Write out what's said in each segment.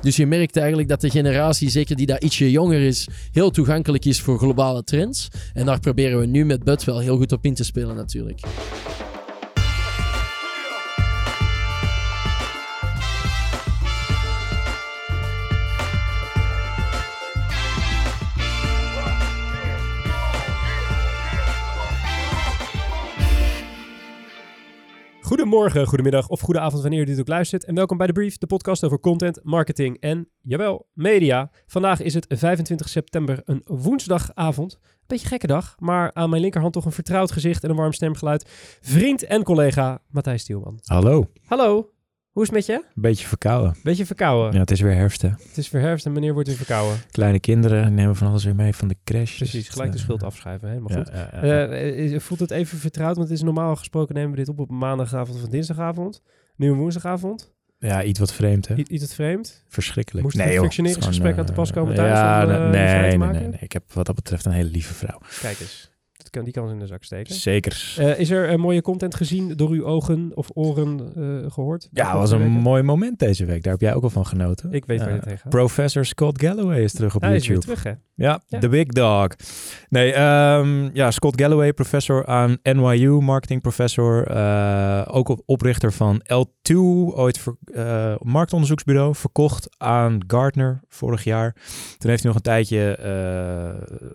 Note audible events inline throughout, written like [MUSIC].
Dus je merkt eigenlijk dat de generatie, zeker die daar ietsje jonger is, heel toegankelijk is voor globale trends. En daar proberen we nu met Bud wel heel goed op in te spelen natuurlijk. Goedemorgen, goedemiddag of goede avond wanneer u dit ook luistert. En welkom bij de Brief, de podcast over content, marketing en, jawel, media. Vandaag is het 25 september, een woensdagavond. Beetje gekke dag, maar aan mijn linkerhand toch een vertrouwd gezicht en een warm stemgeluid. Vriend en collega Matthijs Stielman. Hallo, Hallo, hoe is het met je? beetje verkouden. Beetje verkouden. Ja, het is weer herfst hè. Het is weer herfst en wanneer wordt het verkouden? Kleine kinderen nemen van alles weer mee van de crash. Precies, dus gelijk de het, schuld eh, afschrijven, helemaal goed. ja. Eh, eh, voelt het even vertrouwd? Want het is normaal gesproken nemen we dit op op maandagavond of dinsdagavond. Nu een woensdagavond. ja, iets wat vreemd hè. I- iets het vreemd. Verschrikkelijk. Moest nee, een joh, is aan te pas komen eh, thuis Ja, om, eh, nee, nee, nee. Ik heb wat dat betreft een hele lieve vrouw. Kijk eens. Kan, die kan in de zak steken. Zeker. Eh, is er eh, mooie content gezien door uw ogen of oren eh, gehoord? ja, was een mooi moment deze week. Daar heb jij ook al van genoten. Ik weet waar je tegen gaat. Professor Scott Galloway is terug op Hij is weer YouTube. terug, hè? Ja, Ja. The Big Dog. Nee, ehm, ja, Scott Galloway, professor aan NYU, marketing professor. ook op- oprichter van L2, ooit eh, marktonderzoeksbureau. Verkocht aan Gartner vorig jaar. Toen heeft hij nog een tijdje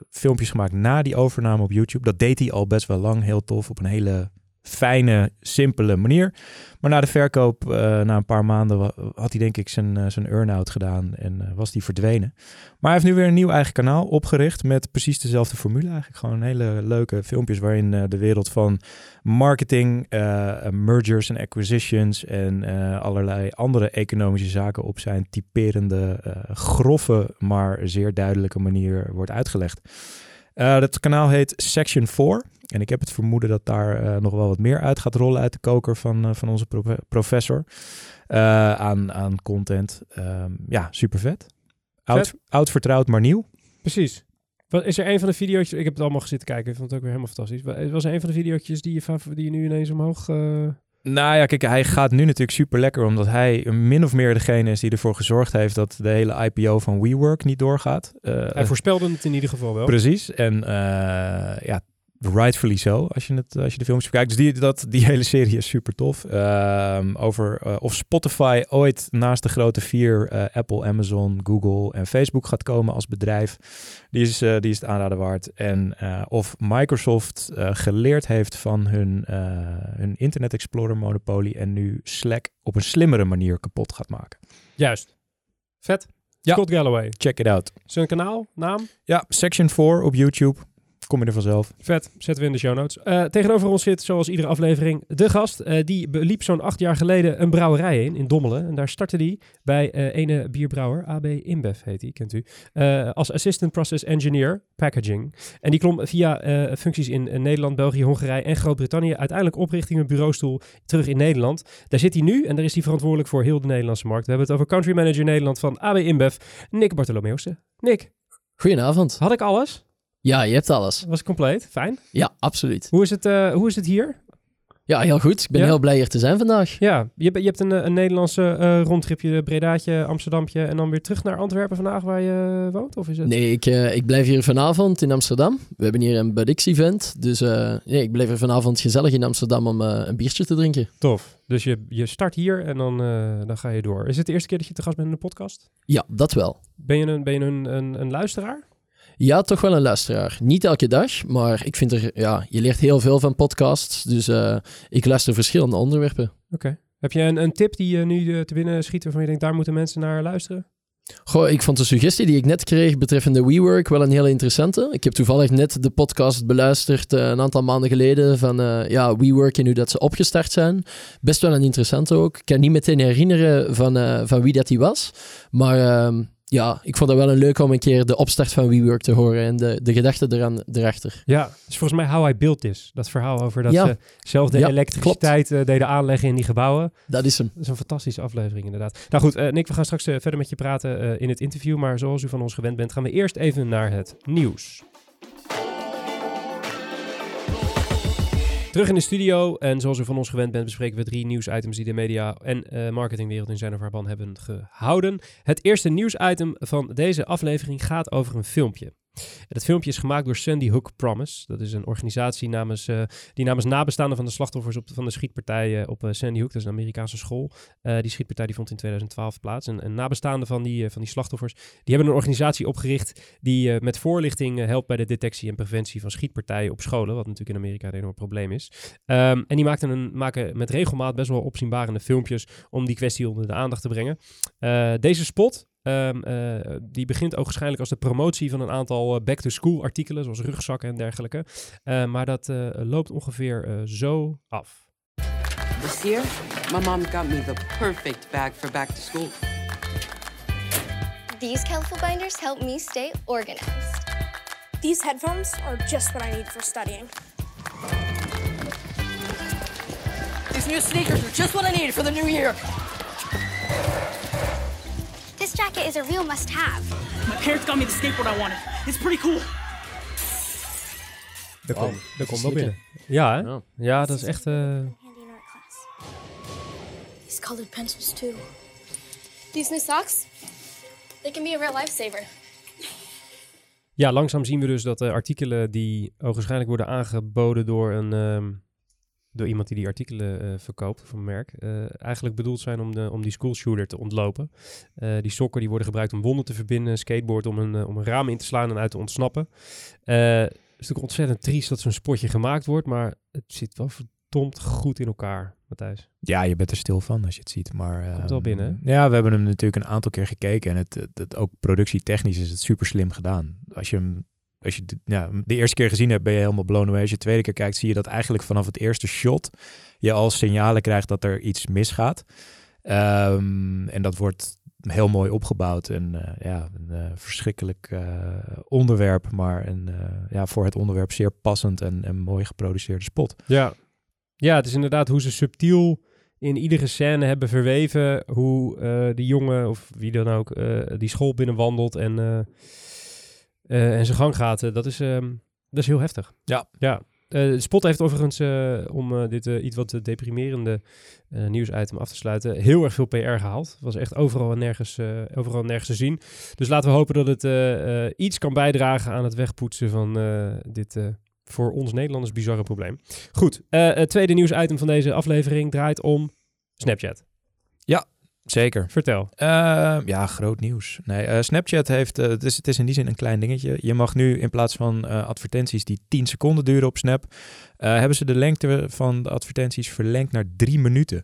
filmpjes gemaakt na die overname op YouTube. Dat deed hij al best wel lang, heel tof, op een hele fijne, simpele manier. Maar na de verkoop, eh, na een paar maanden, had hij denk ik zijn, eh, zijn earn-out gedaan en eh, was die verdwenen. Maar hij heeft nu weer een nieuw eigen kanaal opgericht met precies dezelfde formule eigenlijk. Gewoon hele leuke filmpjes waarin de wereld van marketing, mergers en acquisitions en allerlei andere economische zaken op zijn typerende, grove, maar zeer duidelijke manier wordt uitgelegd. Eh dat kanaal heet Section 4. En ik heb het vermoeden dat daar eh, nog wel wat meer uit gaat rollen uit de koker van, eh, van onze profe- professor. aan, aan content. Ehm, ja, super vet. Oud, Vet. oud vertrouwd, maar nieuw. Precies. Wat, is er een van de video's... Ik heb het allemaal gezitten kijken. Ik vond het ook weer helemaal fantastisch. Wa- Was er een van de video's die je, die je nu ineens omhoog... Nou ja, kijk, hij gaat nu natuurlijk super lekker, omdat hij min of meer degene is die ervoor gezorgd heeft dat de hele IPO van WeWork niet doorgaat. Eh, Hij voorspelde het in ieder geval wel. Precies. En eh, ja, rightfully zo, als je, het, als je de films bekijkt. Dus die, dat, die [LAUGHS] hele serie is super tof. Ehm, over eh, of Spotify ooit naast de grote vier, eh, Apple, Amazon, Google en Facebook gaat komen als bedrijf. Die is, eh, die is het aanraden waard. En eh, of Microsoft eh, geleerd heeft van hun, eh, hun Internet Explorer monopolie en nu Slack op een slimmere manier kapot gaat maken. Juist. Vet. Ja. Scott Galloway. Check it out. Zijn kanaal, naam? Ja, Section 4 op YouTube. Kom je er vanzelf. Vet, zetten we in de show notes. Eh, tegenover ons zit, zoals iedere aflevering, de gast. Eh, die beliep zo'n acht jaar geleden een brouwerij in, in Dommelen. En daar startte hij bij eh, ene bierbrouwer, AB InBev heet hij, kent u. eh, als Assistant Process Engineer Packaging. En die klom via eh, functies in Nederland, België, Hongarije en Groot-Brittannië. Uiteindelijk oprichting een bureaustoel terug in Nederland. Daar zit hij nu en daar is hij verantwoordelijk voor heel de Nederlandse markt. We hebben het over Country Manager Nederland van AB InBev, Nick Bartolomeusen. Nick, Goedenavond. had ik alles? Ja, je hebt alles. Was compleet? Fijn. Ja, absoluut. Hoe is het, eh, hoe is het hier? Ja, heel goed. Ik ben Ja? heel blij hier te zijn vandaag. Ja, je, hebt- je hebt een, eh, een Nederlandse eh, rondtripje, Bredaatje, Amsterdampje en dan weer terug naar Antwerpen vandaag waar je woont? Of is het? Nee, ik, ik blijf hier vanavond in Amsterdam. We hebben hier een BudX-event. Dus eh, nee, ik blijf er vanavond gezellig in Amsterdam om een biertje te drinken. Tof. Dus je, je start hier en dan, dan ga je door. Is het de eerste keer dat je te gast bent in de podcast? Ja, dat wel. Ben je een, ben je een, een, een luisteraar? Ja, toch wel een luisteraar. Niet elke dag, maar ik vind er, ja, je leert heel veel van podcasts. Dus eh, ik luister verschillende onderwerpen. Oké. Heb je een, een tip die je nu eh, te binnen schiet waarvan je denkt, daar moeten mensen naar luisteren? Goh, ik vond de suggestie die ik net kreeg betreffende WeWork wel een hele interessante. Ik heb toevallig net de podcast beluisterd eh, een aantal maanden geleden van ja, WeWork en hoe dat ze opgestart zijn. Best wel een interessante ook. Ik kan niet meteen herinneren van, van wie dat die was. Maar ehm, ja, ik vond het wel een leuk om een keer de opstart van WeWork te horen en de, de gedachten eraan, erachter. Ja, dat is volgens mij How I Built This. Dat verhaal over dat Ja. ze zelf de Ja, elektriciteit eh, deden aanleggen in die gebouwen. Dat is hem. Dat is een fantastische aflevering inderdaad. Nou goed, eh, Nick, we gaan straks eh, verder met je praten eh, in het interview. Maar zoals u van ons gewend bent, gaan we eerst even naar het nieuws. Terug in de studio en zoals u van ons gewend bent bespreken we drie nieuwsitems die de media en eh, marketingwereld in zijn of haar ban hebben gehouden. Het eerste nieuwsitem van deze aflevering gaat over een filmpje. Het filmpje is gemaakt door Sandy Hook Promise. Dat is een organisatie namens, uh, die namens nabestaanden van de slachtoffers op, van de schietpartij uh, op uh, Sandy Hook, dat is een Amerikaanse school. die schietpartij die vond in 2012 plaats. En, en nabestaanden van die, van die slachtoffers, die hebben een organisatie opgericht die met voorlichting helpt bij de detectie en preventie van schietpartijen op scholen, wat natuurlijk in Amerika een enorm probleem is. Um, en die maakten een, maken met regelmaat best wel opzienbarende filmpjes om die kwestie onder de aandacht te brengen. deze spot Um, uh, die begint ook waarschijnlijk als de promotie van een aantal uh, back-to-school artikelen, zoals rugzakken en dergelijke. Uh, maar dat loopt ongeveer zo af. This year, my mom got me the perfect bag for back to school. These colorful binders help me stay organized. These headphones are just what I need for studying. These new sneakers are just what I need for the new year. This jacket is a real must-have. My parents got me the skateboard I wanted. It's pretty cool. Daar wow, komt kom wel binnen. Ja, hè? Ja, ja dat is echt... Uh... These colored pencils too. These new socks, they can be a real lifesaver. Ja, langzaam zien we dus dat de artikelen die waarschijnlijk worden aangeboden door een, um, door iemand die die artikelen uh, verkoopt van een merk, uh, eigenlijk bedoeld zijn om, de, om die schoolshooter te ontlopen. Uh, die sokken die worden gebruikt om wonden te verbinden, skateboard om een, om een raam in te slaan en uit te ontsnappen. het is natuurlijk ontzettend triest dat zo'n spotje gemaakt wordt, maar het zit wel verdomd goed in elkaar, Matthijs. Ja, je bent er stil van als je het ziet, maar... Komt wel ehm, binnen, Ja, we hebben hem natuurlijk een aantal keer gekeken en het, het, het ook productietechnisch is het super slim gedaan. Als je hem als je de, de eerste keer gezien hebt, ben je helemaal blown away. Als je de tweede keer kijkt, zie je dat eigenlijk vanaf het eerste shot je al signalen krijgt dat er iets misgaat. Um, en dat wordt heel mooi opgebouwd. En uh, ja, een uh, verschrikkelijk uh, onderwerp, maar een, ja, voor het onderwerp zeer passend en, en mooi geproduceerde spot. Ja. ja, het is inderdaad hoe ze subtiel in iedere scène hebben verweven hoe die jongen of wie dan ook die school binnenwandelt en uh, en zijn gang gaat, dat, is, um, dat is heel heftig. Ja. ja. Uh, Spot heeft overigens, om dit iets wat deprimerende nieuwsitem af te sluiten, heel erg veel PR gehaald. Het was echt overal en nergens, overal en nergens te zien. Dus laten we hopen dat het iets kan bijdragen aan het wegpoetsen van dit voor ons Nederlanders bizarre probleem. Goed, het tweede nieuwsitem van deze aflevering draait om Snapchat. Ja, Zeker. Vertel. Uh, ja, groot nieuws. Nee, uh, Snapchat heeft, uh, het, is, het is in die zin een klein dingetje. Je mag nu in plaats van eh, advertenties die 10 seconden duren op Snap, hebben ze de lengte van de advertenties verlengd naar 3 minuten.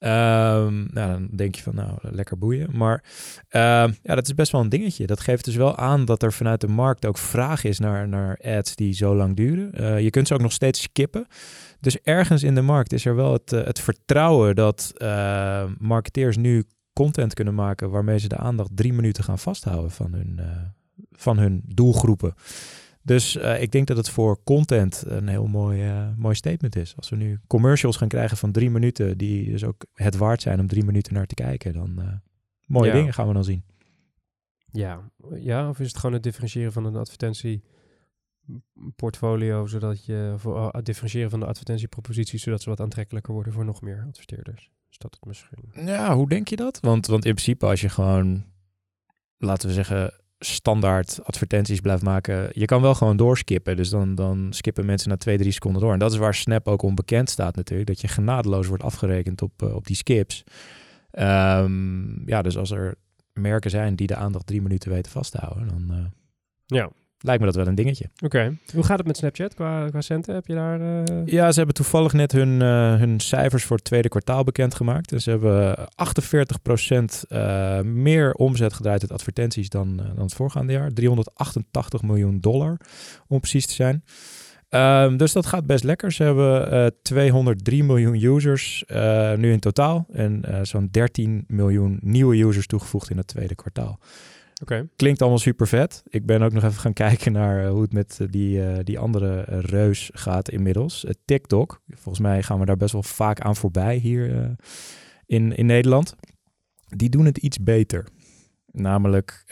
Um, nou, dan denk je van, nou, lekker boeien. Maar uh, ja, dat is best wel een dingetje. Dat geeft dus wel aan dat er vanuit de markt ook vraag is naar, naar ads die zo lang duren. Uh, je kunt ze ook nog steeds skippen. Dus ergens in de markt is er wel het, uh, het vertrouwen dat marketeers nu content kunnen maken waarmee ze de aandacht drie minuten gaan vasthouden van hun, van hun doelgroepen. Dus uh, ik denk dat het voor content een heel mooi, uh, mooi statement is. Als we nu commercials gaan krijgen van drie minuten, die dus ook het waard zijn om drie minuten naar te kijken, dan uh, mooie ja. dingen gaan we dan zien. Ja. ja, of is het gewoon het differentiëren van een advertentieportfolio, zodat je voor het differentiëren van de advertentieproposities, zodat ze wat aantrekkelijker worden voor nog meer adverteerders. Is dat het misschien? Ja, hoe denk je dat? Want, want in principe als je gewoon, laten we zeggen, standaard advertenties blijft maken. Je kan wel gewoon doorskippen. Dus dan, dan skippen mensen na twee, drie seconden door. En dat is waar Snap ook onbekend staat natuurlijk. Dat je genadeloos wordt afgerekend op, uh, op die skips. Um, ja, dus als er merken zijn die de aandacht drie minuten weten vasthouden, dan... Uh, ja, lijkt me dat wel een dingetje. Oké. Hoe gaat het met Snapchat qua, qua centen? Heb je daar... Uh... Ja, ze hebben toevallig net hun, uh, hun cijfers voor het tweede kwartaal bekendgemaakt. Dus ze hebben 48% uh, meer omzet gedraaid uit advertenties dan, dan het voorgaande jaar. 388 miljoen dollar, om precies te zijn. Um, dus dat gaat best lekker. Ze hebben 203 miljoen users nu in totaal. En zo'n 13 miljoen nieuwe users toegevoegd in het tweede kwartaal. Okay. Klinkt allemaal super vet. Ik ben ook nog even gaan [LAUGHS] kijken naar uh, hoe het met uh, die, uh, die andere reus gaat inmiddels. TikTok. Volgens mij gaan we daar best wel vaak aan voorbij hier in, in Nederland. Die doen het iets beter. Namelijk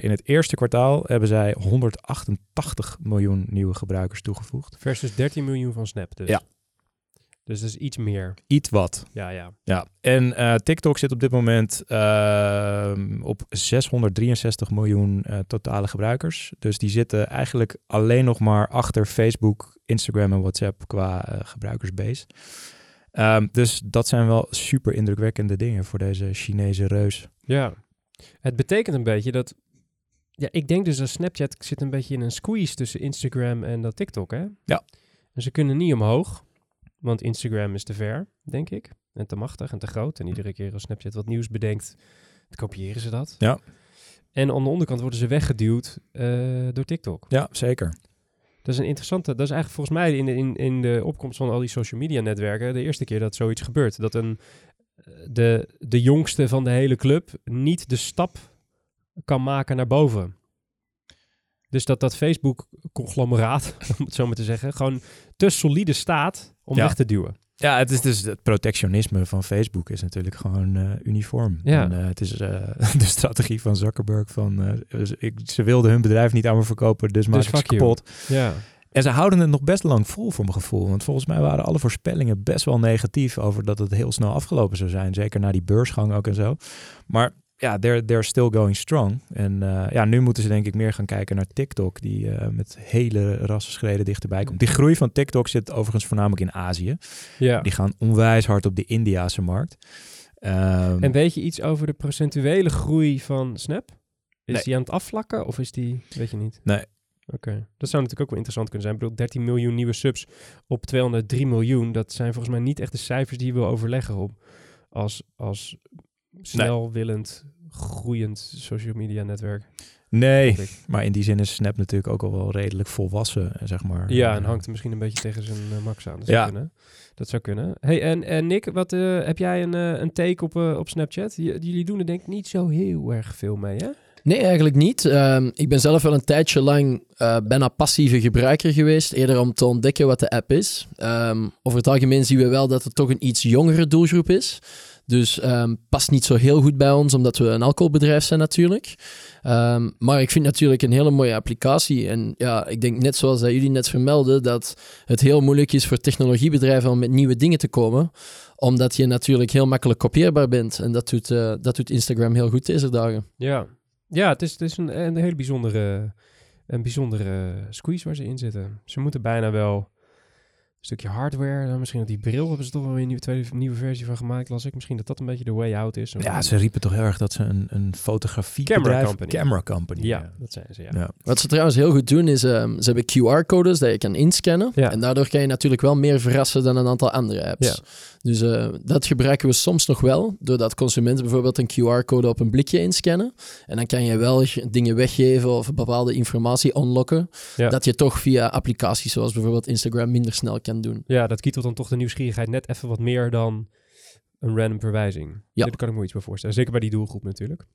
in het eerste kwartaal hebben zij 188 miljoen nieuwe gebruikers toegevoegd. Versus 13 miljoen van Snap dus. Ja, Dus dat is iets meer. Iets wat. Ja, ja. Ja, en eh, TikTok zit op dit moment ehm, op 663 miljoen eh, totale gebruikers. Dus die zitten eigenlijk alleen nog maar achter Facebook, Instagram en WhatsApp qua eh, gebruikersbase. Ehm, dus dat zijn wel super indrukwekkende dingen voor deze Chinese reus. Ja. Het betekent een beetje dat... Ja, ik denk dus dat Snapchat zit een beetje in een squeeze tussen Instagram en dat TikTok, hè? Ja. En ze kunnen niet omhoog, want Instagram is te ver, denk ik. En te machtig en te groot. En iedere keer als Snapchat wat nieuws bedenkt, dan kopiëren ze dat. Ja. En aan de onderkant worden ze weggeduwd eh, door TikTok. Ja, zeker. Dat is een interessante. Dat is eigenlijk volgens mij in de, in, in de opkomst van al die social media netwerken de eerste keer dat zoiets gebeurt. Dat een, de, de jongste van de hele club niet de stap kan maken naar boven. Dus dat dat Facebook-conglomeraat, [LAUGHS] om het zo maar te zeggen, gewoon te solide staat om Ja. weg te duwen. Ja, het is dus het protectionisme van Facebook is natuurlijk gewoon eh, uniform. Ja. En, eh, het is eh, [LAUGHS] de strategie van Zuckerberg van ik, ze wilden hun bedrijf niet aan me verkopen, dus maak Dus ik ze you. kapot. Ja. En ze houden het nog best lang vol voor mijn gevoel. Want volgens mij waren alle voorspellingen best wel negatief over dat het heel snel afgelopen zou zijn. Zeker na die beursgang ook en zo. Maar ja, they're, they're still going strong. En eh, ja, nu moeten ze denk ik meer gaan kijken naar TikTok, die eh, met hele rassenschreden dichterbij komt. Die groei van TikTok zit overigens voornamelijk in Azië. ja. Die gaan onwijs hard op de Indiase markt. Ehm, En weet je iets over de procentuele groei van Snap? Is Nee. die aan het afvlakken of is die, weet je niet? Nee. Oké, dat zou natuurlijk ook wel interessant kunnen zijn. Ik bedoel, 13 miljoen nieuwe subs op 203 miljoen. Dat zijn volgens mij niet echt de cijfers die je wil overleggen op als, als snel willend, groeiend social media netwerk. nee, maar in die zin is Snap natuurlijk ook al wel redelijk volwassen, zeg maar. Ja, en Eh, hangt er misschien een beetje tegen zijn eh, max aan. Dat Ja. zou kunnen. Dat zou kunnen. Hey, en, en Nick, wat, eh, heb jij een, een take op, op Snapchat? J- jullie doen er denk ik niet zo heel erg veel mee, hè? Nee, eigenlijk niet. Ehm, ik ben zelf wel een tijdje lang eh, bijna passieve gebruiker geweest. Eerder om te ontdekken wat de app is. Ehm, over het algemeen zien we wel dat het toch een iets jongere doelgroep is. Dus ehm, past niet zo heel goed bij ons, omdat we een alcoholbedrijf zijn natuurlijk. Ehm, maar ik vind natuurlijk een hele mooie applicatie. En ja, ik denk net zoals dat jullie net vermelden, dat het heel moeilijk is voor technologiebedrijven om met nieuwe dingen te komen. Omdat je natuurlijk heel makkelijk kopieerbaar bent. En dat doet, eh, dat doet Instagram heel goed deze dagen. Ja, ja het is, het is een, een hele bijzondere, een bijzondere squeeze waar ze in zitten. Ze moeten bijna wel stukje hardware, dan misschien dat die bril hebben ze toch wel weer een nieuwe, tweede, nieuwe versie van gemaakt, las ik. Misschien dat dat een beetje de way out is. Ja, ze riepen toch heel erg dat ze een, een fotografiebedrijf... Camera company. Camera company. Ja, dat zijn ze, ja. Ja. Wat ze trouwens heel goed doen is, ehm, ze hebben QR-codes dat je kan inscannen. Ja. En daardoor kan je natuurlijk wel meer verrassen dan een aantal andere apps. Dus eh, dat gebruiken we soms nog wel, doordat consumenten bijvoorbeeld een QR-code op een blikje inscannen. En dan kan je wel ge- dingen weggeven of bepaalde informatie unlocken, Ja. dat je toch via applicaties zoals bijvoorbeeld Instagram minder snel kan doen. Ja, dat kietelt dan toch de nieuwsgierigheid net even wat meer dan een random verwijzing. Ja. Daar kan ik me iets bij voorstellen. Zeker bij die doelgroep natuurlijk.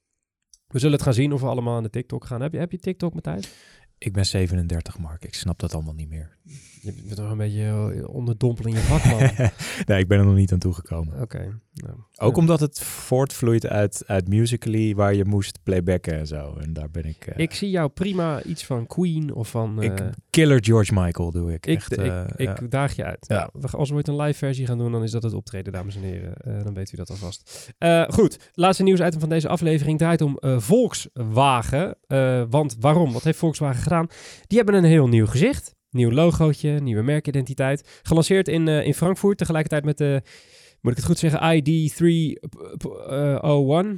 We zullen het gaan zien of we allemaal aan de TikTok gaan. Heb je, heb je TikTok, Matthijs? Ik ben 37, Mark. Ik snap dat allemaal niet meer. Je bent toch een beetje eh, onderdompel in je vak, man. [LAUGHS] nee, ik ben er nog niet aan toegekomen. Oké. nou. Ook Ja. omdat het voortvloeit uit, uit Musical.ly, waar je moest playbacken en zo. En daar ben ik... eh, Ik zie jou prima iets van Queen of van... ik eh, Killer George Michael doe ik. ik, echt, ik, ik ja. daag je uit. Ja. Nou, als we ooit een live versie gaan doen, dan is dat het optreden, dames en heren. Dan weet u dat alvast. Goed, laatste nieuwsitem van deze aflevering draait om Volkswagen. Want waarom? Wat heeft Volkswagen gedaan? Die hebben een heel nieuw gezicht. Nieuw logootje, nieuwe merkidentiteit. Gelanceerd in, eh, in Frankfurt tegelijkertijd met de, moet ik het goed zeggen, ID301.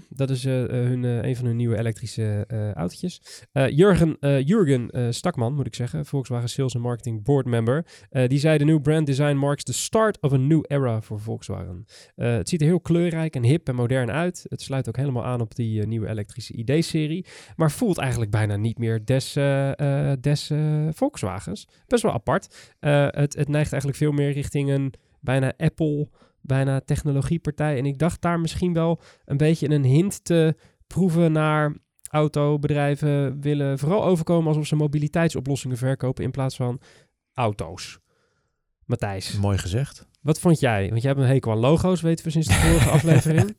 Dat is eh, eh, hun, eh, een van hun nieuwe elektrische eh autootjes. Jurgen, Jurgen Stakman, moet ik zeggen, Volkswagen Sales and Marketing Board Member. die zei de nieuwe brand design marks the start of a new era voor Volkswagen. Het ziet er heel kleurrijk en hip en modern uit. Het sluit ook helemaal aan op die nieuwe elektrische ID-serie. Maar voelt eigenlijk bijna niet meer des, des Volkswagens. Best wel apart. Het, het neigt eigenlijk veel meer richting een bijna Apple, bijna technologiepartij. En ik dacht daar misschien wel een beetje een hint te proeven naar autobedrijven willen vooral overkomen alsof ze mobiliteitsoplossingen verkopen in plaats van auto's. Matthijs, Mooi gezegd. Wat vond jij? Want jij hebt een hekel aan logo's, weten we sinds de vorige [LAUGHS] aflevering.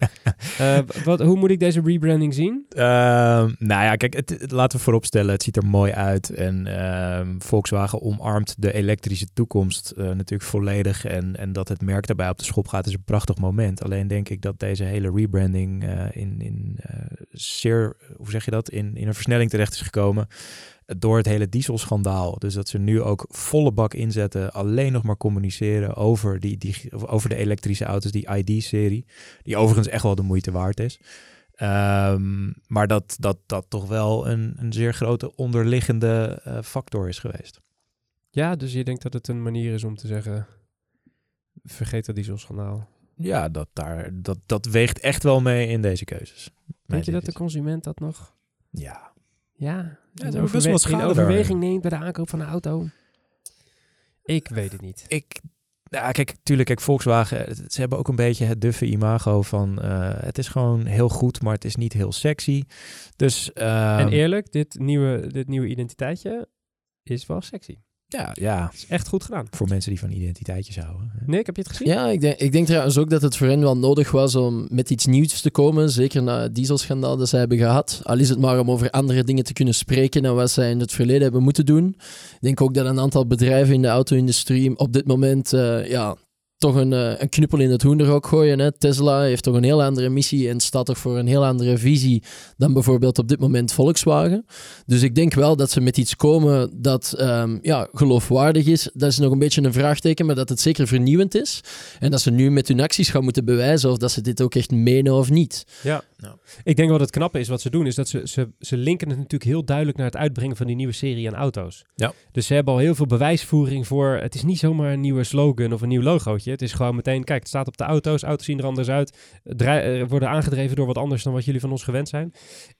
Eh, wat, hoe moet ik deze rebranding zien? Ehm, nou ja, kijk, het, het- laten we vooropstellen, het ziet er mooi uit. En ehm, Volkswagen omarmt de elektrische toekomst eh, natuurlijk volledig. En, en dat het merk daarbij op de schop gaat, is een prachtig moment. Alleen denk ik dat deze hele rebranding eh, in, in zeer, hoe zeg je dat, in, in een versnelling terecht is gekomen. Door het hele dieselschandaal. Dus dat ze nu ook volle bak inzetten. Alleen nog maar communiceren over, die, die, over de elektrische auto's, die ID-serie. Die overigens echt wel de moeite waard is. Ehm, maar dat, dat dat toch wel een, een zeer grote onderliggende eh, factor is geweest. Ja, dus je denkt dat het een manier is om te zeggen, vergeet dat dieselschanaal. Ja, dat, daar, dat, dat weegt echt wel mee in deze keuzes. Denk je dat de consument dat nog... Ja. Ja, in, wordt best wel in overweging neemt bij de aankoop van een auto? Ik weet het niet. Ik, ja, kijk, tuurlijk, kijk, Volkswagen, het- ze hebben ook een beetje het duffe imago van, eh, het is gewoon heel goed, maar het is niet heel sexy. Dus, ehm, en eerlijk, dit nieuwe, dit nieuwe identiteitje is wel sexy. Ja, ja, Het is echt goed gedaan. voor mensen die van identiteitjes houden. Nick, heb je het gezien? Ja, ik denk, ik denk trouwens ook dat het voor hen wel nodig was om met iets nieuws te komen. Zeker na het dieselschandaal dat ze hebben gehad. Al is het maar om over andere dingen te kunnen spreken dan wat zij in het verleden hebben moeten doen. Ik denk ook dat een aantal bedrijven in de auto-industrie op dit moment eh, ja, toch een, eh, een knuppel in het hoenderhok gooien. Hè. Tesla heeft toch een heel andere missie en staat toch voor een heel andere visie dan bijvoorbeeld op dit moment Volkswagen. Dus ik denk wel dat ze met iets komen dat ehm, ja, geloofwaardig is. Dat is nog een beetje een vraagteken, maar dat het zeker vernieuwend is. En dat ze nu met hun acties gaan moeten bewijzen of dat ze dit ook echt menen of niet. Ja. Ik denk wel dat het knappe is wat ze doen, is dat ze, ze, ze linken het natuurlijk heel duidelijk naar het uitbrengen van die nieuwe serie aan auto's. Ja. Dus ze hebben al heel veel bewijsvoering voor, het is niet zomaar een nieuwe slogan of een nieuw logootje. Het is gewoon meteen, kijk, het staat op de auto's, auto's zien er anders uit, eh, worden aangedreven door wat anders dan wat jullie van ons gewend zijn.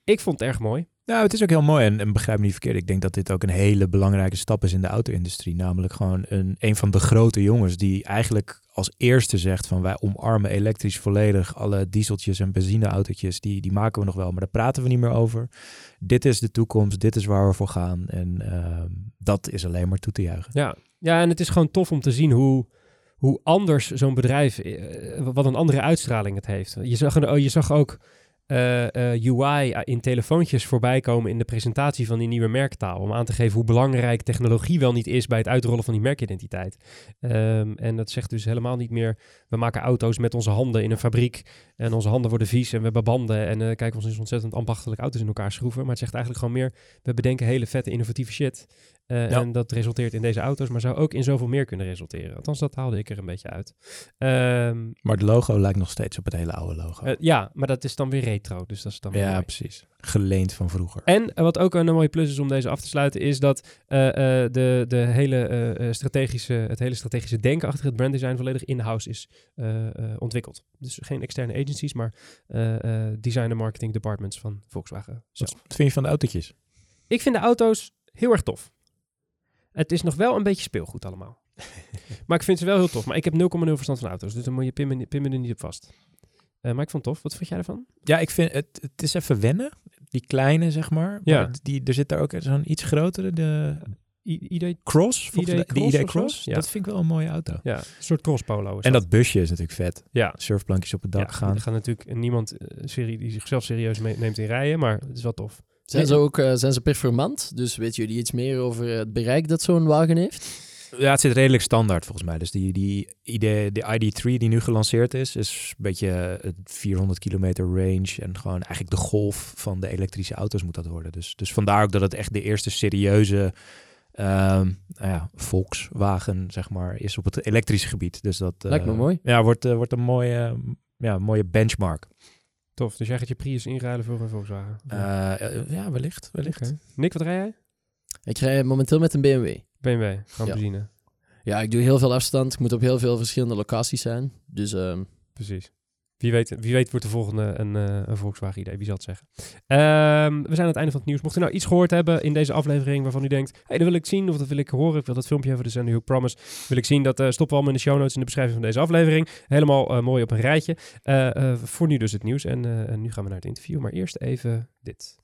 Ik vond het erg mooi. Nou, het is ook heel mooi en, begrijp me niet verkeerd. Ik denk dat dit ook een hele belangrijke stap is in de auto-industrie. Namelijk gewoon een, een van de grote jongens die eigenlijk als eerste zegt van wij omarmen elektrisch volledig. Alle dieseltjes en benzineautootjes, die, die maken we nog wel, maar daar praten we niet meer over. Dit is de toekomst, dit is waar we voor gaan. En ehm, dat is alleen maar toe te juichen. Ja. ja, en het is gewoon tof om te zien hoe, hoe anders zo'n bedrijf, eh, wat een andere uitstraling het heeft. Je zag, oh, je zag ook UI in telefoontjes voorbij komen in de presentatie van die nieuwe merktaal. Om aan te geven hoe belangrijk technologie wel niet is bij het uitrollen van die merkidentiteit. Ehm, en dat zegt dus helemaal niet meer, we maken auto's met onze handen in een fabriek. En onze handen worden vies en we hebben banden. En eh kijken ons eens ontzettend ambachtelijk auto's in elkaar schroeven. Maar het zegt eigenlijk gewoon meer, we bedenken hele vette innovatieve shit. Eh, Ja. En dat resulteert in deze auto's, maar zou ook in zoveel meer kunnen resulteren. Althans, dat haalde ik er een beetje uit. Ehm, Maar het logo lijkt nog steeds op het hele oude logo. eh, ja, maar dat is dan weer retro, dus dat is dan weer ja, mooi. precies. Geleend van vroeger. En eh, wat ook een mooie plus is om deze af te sluiten, is dat de, de hele, strategische, het hele strategische denken achter het branddesign volledig in-house is ontwikkeld. Dus geen externe agencies, maar design en marketing departments van Volkswagen zelf. Wat vind je van de autootjes? Ik vind de auto's heel erg tof. Het is nog wel een beetje speelgoed allemaal. [LAUGHS] maar ik vind ze wel heel tof. Maar ik heb 0,0 verstand van auto's, dus dan moet je pin me, er niet op vast. Eh, maar ik vond het tof. Wat vond jij ervan? Ja, ik vind het, het is even wennen. Die kleine, zeg maar. Ja. Maar die, er zit daar ook zo'n iets grotere, de I- idee? Cross. volgens ID Cross ID. Ja. Dat vind ik wel een mooie auto. Ja, een soort cross polo. En dat busje is natuurlijk vet. Ja. Surfplankjes op het dak ja, gaan. Er gaat natuurlijk niemand eh, serie die zichzelf serieus neemt in rijden, maar het is wel tof. Zijn ze ook eh, zijn ze performant? Dus weten jullie iets meer over het bereik dat zo'n wagen heeft? Ja, het zit redelijk standaard volgens mij. Dus die, die ID, de ID3 die nu gelanceerd is, is een beetje het 400 kilometer range. En gewoon eigenlijk de golf van de elektrische auto's moet dat worden. Dus, dus vandaar ook dat het echt de eerste serieuze ehm, nou ja, Volkswagen, zeg maar, is op het elektrische gebied. Dus dat eh, Lijkt me mooi. Ja, wordt, eh, wordt een mooie, ja, mooie benchmark. Tof. Dus jij gaat je Prius inruilen voor een Volkswagen. Eh, ja, wellicht. wellicht. Nick, wat rij jij? Ik rij momenteel met een BMW. BMW, gewoon Ja. benzine. Ja, ik doe heel veel afstand. Ik moet op heel veel verschillende locaties zijn. Dus ehm, Precies. Wie weet, wie weet wordt de volgende een, eh, een Volkswagen idee, wie zal het zeggen. Ehm, we zijn aan het einde van het nieuws. Mocht u nou iets gehoord hebben in deze aflevering waarvan u denkt, hey, dat wil ik zien of dat wil ik horen, ik wil dat filmpje even de Sandy Hook Promise, wil ik zien, dat eh, stoppen we allemaal in de show notes in de beschrijving van deze aflevering. Helemaal eh, mooi op een rijtje. Voor nu dus het nieuws en en nu gaan we naar het interview, maar eerst even dit.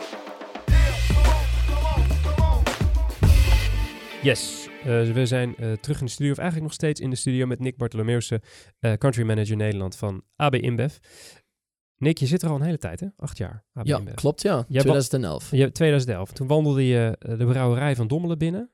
Yes, uh, we zijn uh, terug in de studio, of eigenlijk nog steeds in de studio met Nick Bartolomeuwse, uh, country manager Nederland van AB InBev. Nick, je zit er al een hele tijd, hè? Acht jaar. AB ja, InBev. klopt, ja. 2011. Je, 2011. Toen wandelde je de brouwerij van Dommelen binnen.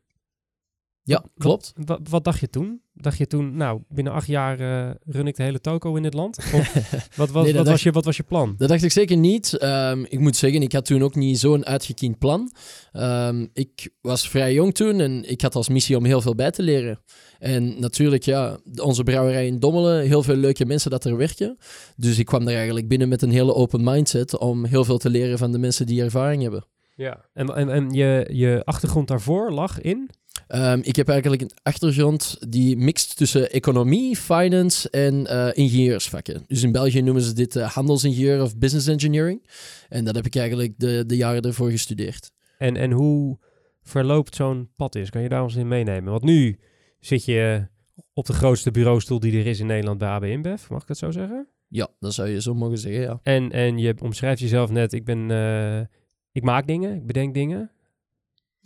Ja, klopt. Wat, wat, dacht je toen? Dacht je toen, nou, binnen acht jaar uh, run ik de hele toko in dit land? [LAUGHS] Of, wat, was, wat, was je, wat was je plan? Dat dacht ik zeker niet. Um, ik moet zeggen, ik had toen ook niet zo'n uitgekiend plan. Um, ik was vrij jong toen en ik had als missie om heel veel bij te leren. En natuurlijk, ja, onze brouwerij in Dommelen, heel veel leuke mensen dat er werken. Dus ik kwam daar eigenlijk binnen met een hele open mindset om heel veel te leren van de mensen die ervaring hebben. Ja, en, en, en je, je achtergrond daarvoor lag in? Um, ik heb eigenlijk een achtergrond die mixt tussen economie, finance en uh, ingenieursvakken. Dus in België noemen ze dit uh, handelsingenieur of business engineering. En dat heb ik eigenlijk de, de jaren ervoor gestudeerd. En, en hoe verloopt zo'n pad is? Kan je daar ons in meenemen? Want nu zit je op de grootste bureaustoel die er is in Nederland bij AB InBev. Mag ik dat zo zeggen? Ja, dat zou je zo mogen zeggen, ja. En, en je omschrijft jezelf net, ik ben... Uh, ik maak dingen, ik bedenk dingen.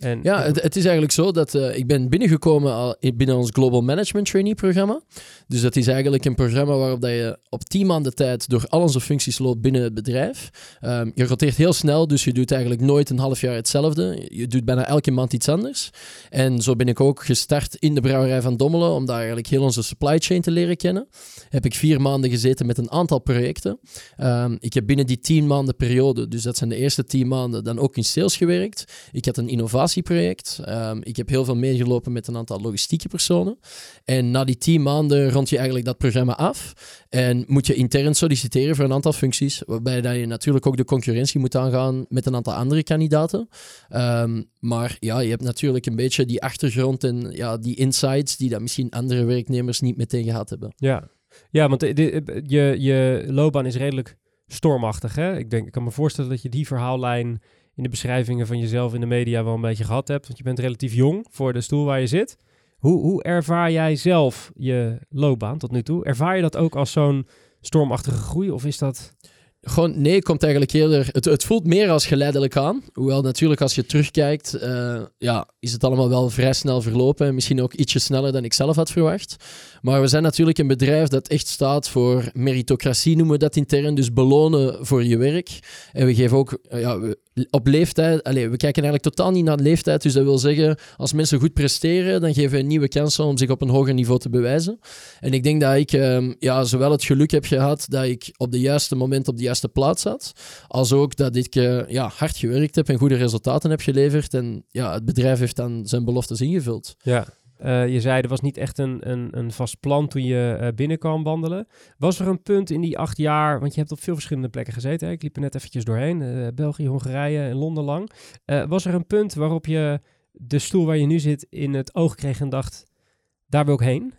En, ja, het, het, is eigenlijk zo dat uh, ik ben binnengekomen al binnen ons Global Management Trainee programma. Dus dat is eigenlijk een programma waarop dat je op tien maanden tijd door al onze functies loopt binnen het bedrijf. Um, je roteert heel snel, dus je doet eigenlijk nooit een half jaar hetzelfde. Je doet bijna elke maand iets anders. En zo ben ik ook gestart in de brouwerij van Dommelen, om daar eigenlijk heel onze supply chain te leren kennen. Heb ik vier maanden gezeten met een aantal projecten. Um, ik heb binnen die tien maanden periode, dus dat zijn de eerste tien maanden, dan ook in sales gewerkt. Ik had een innovatie project. Um, ik heb heel veel meegelopen met een aantal logistieke personen. En na die tien maanden rond je eigenlijk dat programma af. En moet je intern solliciteren voor een aantal functies. Waarbij dat je natuurlijk ook de concurrentie moet aangaan met een aantal andere kandidaten. Um, maar ja, je hebt natuurlijk een beetje die achtergrond en ja, die insights die dat misschien andere werknemers niet meteen gehad hebben. Ja, ja want je, je loopbaan is redelijk stormachtig. Hè? Ik, denk, ik kan me voorstellen dat je die verhaallijn in de beschrijvingen van jezelf in de media wel een beetje gehad hebt. Want je bent relatief jong voor de stoel waar je zit. Hoe, hoe ervaar jij zelf je loopbaan tot nu toe? Ervaar je dat ook als zo'n stormachtige groei of is dat... Gewoon, nee, komt eigenlijk eerder. Het, het voelt meer als geleidelijk aan. Hoewel natuurlijk, als je terugkijkt, uh, ja, is het allemaal wel vrij snel verlopen. Misschien ook ietsje sneller dan ik zelf had verwacht. Maar we zijn natuurlijk een bedrijf dat echt staat voor meritocratie, noemen we dat intern. Dus belonen voor je werk. En we geven ook uh, ja, op leeftijd. Allez, we kijken eigenlijk totaal niet naar leeftijd. Dus dat wil zeggen, als mensen goed presteren, dan geven we nieuwe kansen om zich op een hoger niveau te bewijzen. En ik denk dat ik uh, ja, zowel het geluk heb gehad dat ik op de juiste moment op de juiste plaats zat, als ook dat ik uh, ja, hard gewerkt heb en goede resultaten heb geleverd. En ja, het bedrijf heeft dan zijn beloftes ingevuld. Ja. Uh, je zei er was niet echt een, een, een vast plan toen je uh, binnenkwam wandelen. Was er een punt in die acht jaar, want je hebt op veel verschillende plekken gezeten. Hè? Ik liep er net eventjes doorheen, uh, België, Hongarije en Londen lang. was er een punt waarop je de stoel waar je nu zit in het oog kreeg en dacht, daar wil ik heen?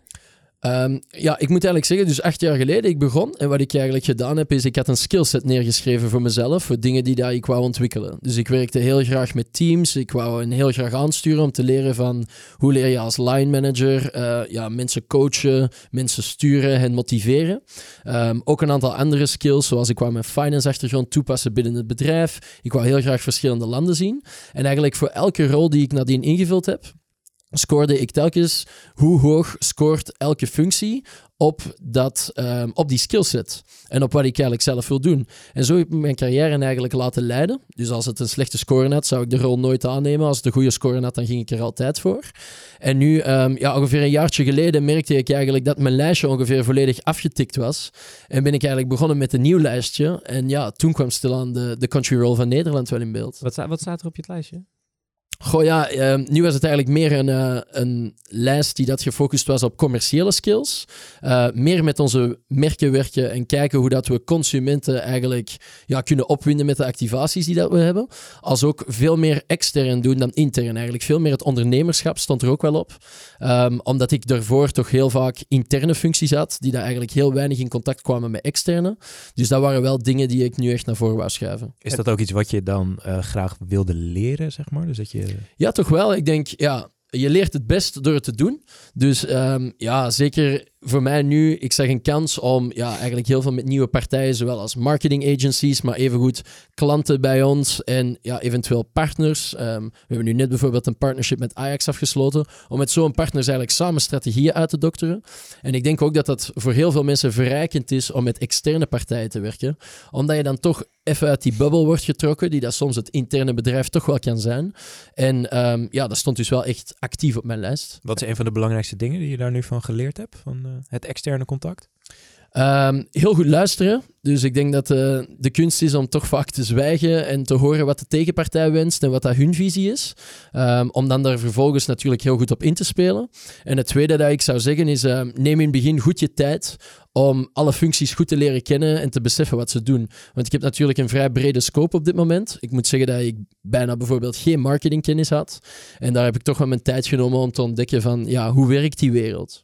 Um, ja, ik moet eigenlijk zeggen, dus acht jaar geleden ik begon. En wat ik eigenlijk gedaan heb, is ik had een skillset neergeschreven voor mezelf. Voor dingen die daar ik wou ontwikkelen. Dus ik werkte heel graag met teams. Ik wou hen heel graag aansturen om te leren van hoe leer je als line manager. Uh, ja, mensen coachen, mensen sturen, hen motiveren. Um, ook een aantal andere skills, zoals ik wou mijn finance achtergrond toepassen binnen het bedrijf. Ik wou heel graag verschillende landen zien. En eigenlijk voor elke rol die ik nadien ingevuld heb, scoorde ik telkens hoe hoog scoort elke functie op, dat, um, op die skillset. En op wat ik eigenlijk zelf wil doen. En zo heb ik mijn carrière eigenlijk laten leiden. Dus als het een slechte score had, zou ik de rol nooit aannemen. Als het een goede score had, dan ging ik er altijd voor. En nu, um, ja, ongeveer een jaartje geleden, merkte ik eigenlijk dat mijn lijstje ongeveer volledig afgetikt was. En ben ik eigenlijk begonnen met een nieuw lijstje. En ja, toen kwam stilaan de, de country roll van Nederland wel in beeld. Wat, wat staat er op je lijstje? Goh ja, ehm, nu was het eigenlijk meer een, eh, een lijst die dat gefocust was op commerciële skills. Uh, meer met onze merken werken en kijken hoe dat we consumenten eigenlijk ja, kunnen opwinden met de activaties die dat we hebben. Als ook veel meer extern doen dan intern eigenlijk. Veel meer het ondernemerschap stond er ook wel op. Um, omdat ik daarvoor toch heel vaak interne functies had, die daar eigenlijk heel weinig in contact kwamen met externe. Dus dat waren wel dingen die ik nu echt naar voren wou schuiven. Is dat ook iets wat je dan uh, graag wilde leren, zeg maar? Dus dat je ja, toch wel. Ik denk, ja, je leert het best door het te doen. Dus um, ja, zeker voor mij nu, ik zeg een kans om ja, eigenlijk heel veel met nieuwe partijen, zowel als marketing agencies, maar evengoed klanten bij ons en ja, eventueel partners. Um, we hebben nu net bijvoorbeeld een partnership met Ajax afgesloten, om met zo'n partners eigenlijk samen strategieën uit te dokteren. En ik denk ook dat dat voor heel veel mensen verrijkend is om met externe partijen te werken, omdat je dan toch even uit die bubbel wordt getrokken, die dat soms het interne bedrijf toch wel kan zijn. En um, ja, dat stond dus wel echt actief op mijn lijst. Wat is een van de belangrijkste dingen die je daar nu van geleerd hebt, van uh, het externe contact? Um, heel goed luisteren. Dus ik denk dat uh, de kunst is om toch vaak te zwijgen en te horen wat de tegenpartij wenst en wat dat hun visie is. Um, om dan daar vervolgens natuurlijk heel goed op in te spelen. En het tweede dat ik zou zeggen is, uh, neem in het begin goed je tijd om alle functies goed te leren kennen en te beseffen wat ze doen. Want ik heb natuurlijk een vrij brede scope op dit moment. Ik moet zeggen dat ik bijna bijvoorbeeld geen marketingkennis had. En daar heb ik toch wel mijn tijd genomen om te ontdekken van, ja, hoe werkt die wereld?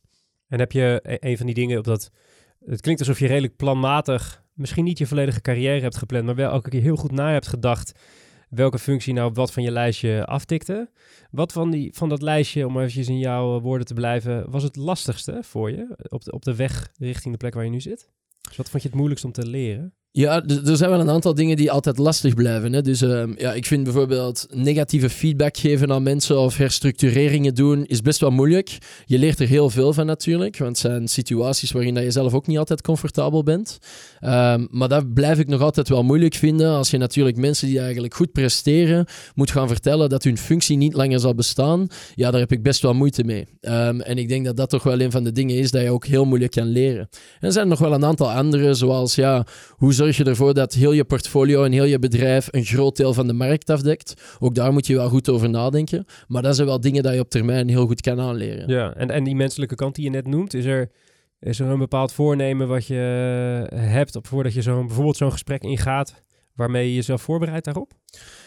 En heb je e-, een van die dingen op dat... Het klinkt alsof je redelijk planmatig, misschien niet je volledige carrière hebt gepland, maar wel elke keer heel goed na hebt gedacht welke functie nou wat van je lijstje aftikte. Wat van, die, van dat lijstje, om eventjes in jouw woorden te blijven, was het lastigste voor je op de, op de weg richting de plek waar je nu zit? Dus wat vond je het moeilijkst om te leren? Ja, er zijn wel een aantal dingen die altijd lastig blijven. Hè. Dus uh, ja, ik vind bijvoorbeeld negatieve feedback geven aan mensen of herstructureringen doen is best wel moeilijk. Je leert er heel veel van natuurlijk, want het zijn situaties waarin je zelf ook niet altijd comfortabel bent. Um, maar dat blijf ik nog altijd wel moeilijk vinden als je natuurlijk mensen die eigenlijk goed presteren moet gaan vertellen dat hun functie niet langer zal bestaan. Ja, daar heb ik best wel moeite mee. Um, en ik denk dat dat toch wel een van de dingen is dat je ook heel moeilijk kan leren. En er zijn nog wel een aantal andere, zoals ja, hoe zorg je ervoor dat heel je portfolio en heel je bedrijf een groot deel van de markt afdekt. Ook daar moet je wel goed over nadenken. Maar dat zijn wel dingen die je op termijn heel goed kan aanleren. Ja, en, en die menselijke kant die je net noemt, is er, is er een bepaald voornemen wat je hebt op, voordat je zo'n bijvoorbeeld zo'n gesprek ingaat, waarmee je jezelf voorbereidt daarop?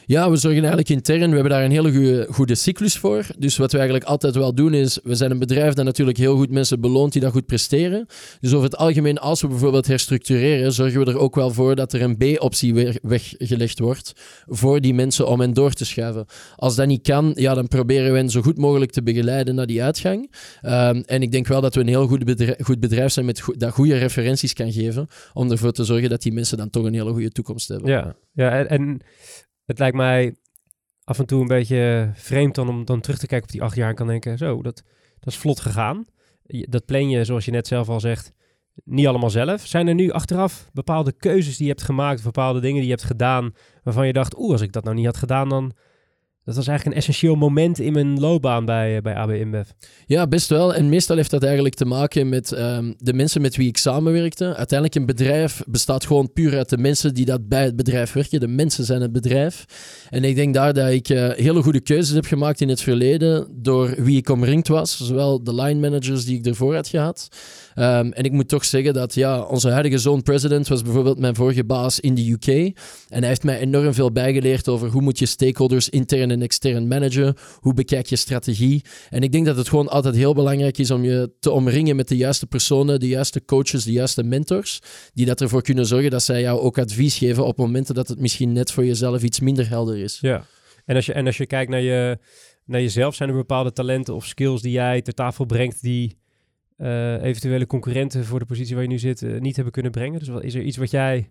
Ja, we zorgen eigenlijk intern. We hebben daar een hele goede, goede cyclus voor. Dus wat we eigenlijk altijd wel doen is, we zijn een bedrijf dat natuurlijk heel goed mensen beloont die dat goed presteren. Dus over het algemeen, als we bijvoorbeeld herstructureren, zorgen we er ook wel voor dat er een B-optie weggelegd wordt voor die mensen om hen door te schuiven. Als dat niet kan, ja, dan proberen we hen zo goed mogelijk te begeleiden naar die uitgang. Um, en ik denk wel dat we een heel goed bedrijf, goed bedrijf zijn met dat goede referenties kan geven, om ervoor te zorgen dat die mensen dan toch een hele goede toekomst hebben. Ja, ja en het lijkt mij af en toe een beetje vreemd dan om dan terug te kijken op die acht jaar en kan denken, zo, dat, dat is vlot gegaan. Dat plan je, zoals je net zelf al zegt, niet allemaal zelf. Zijn er nu achteraf bepaalde keuzes die je hebt gemaakt, bepaalde dingen die je hebt gedaan, waarvan je dacht, oeh, als ik dat nou niet had gedaan, dan dat was eigenlijk een essentieel moment in mijn loopbaan bij, eh, bij AB InBev. Ja, best wel. En meestal heeft dat eigenlijk te maken met um, de mensen met wie ik samenwerkte. Uiteindelijk een bedrijf bestaat gewoon puur uit de mensen die dat bij het bedrijf werken. De mensen zijn het bedrijf. En ik denk daar dat ik uh, hele goede keuzes heb gemaakt in het verleden door wie ik omringd was. Zowel de line managers die ik ervoor had gehad. Um, en ik moet toch zeggen dat ja, onze huidige zoon-president was bijvoorbeeld mijn vorige baas in de UK. En hij heeft mij enorm veel bijgeleerd over hoe moet je stakeholders intern en extern managen, hoe bekijk je strategie. En ik denk dat het gewoon altijd heel belangrijk is om je te omringen met de juiste personen, de juiste coaches, de juiste mentors, die dat ervoor kunnen zorgen dat zij jou ook advies geven op momenten dat het misschien net voor jezelf iets minder helder is. Ja, en als je, en als je kijkt naar, je, naar jezelf, zijn er bepaalde talenten of skills die jij ter tafel brengt die uh, eventuele concurrenten voor de positie waar je nu zit uh, niet hebben kunnen brengen? Dus is er iets wat jij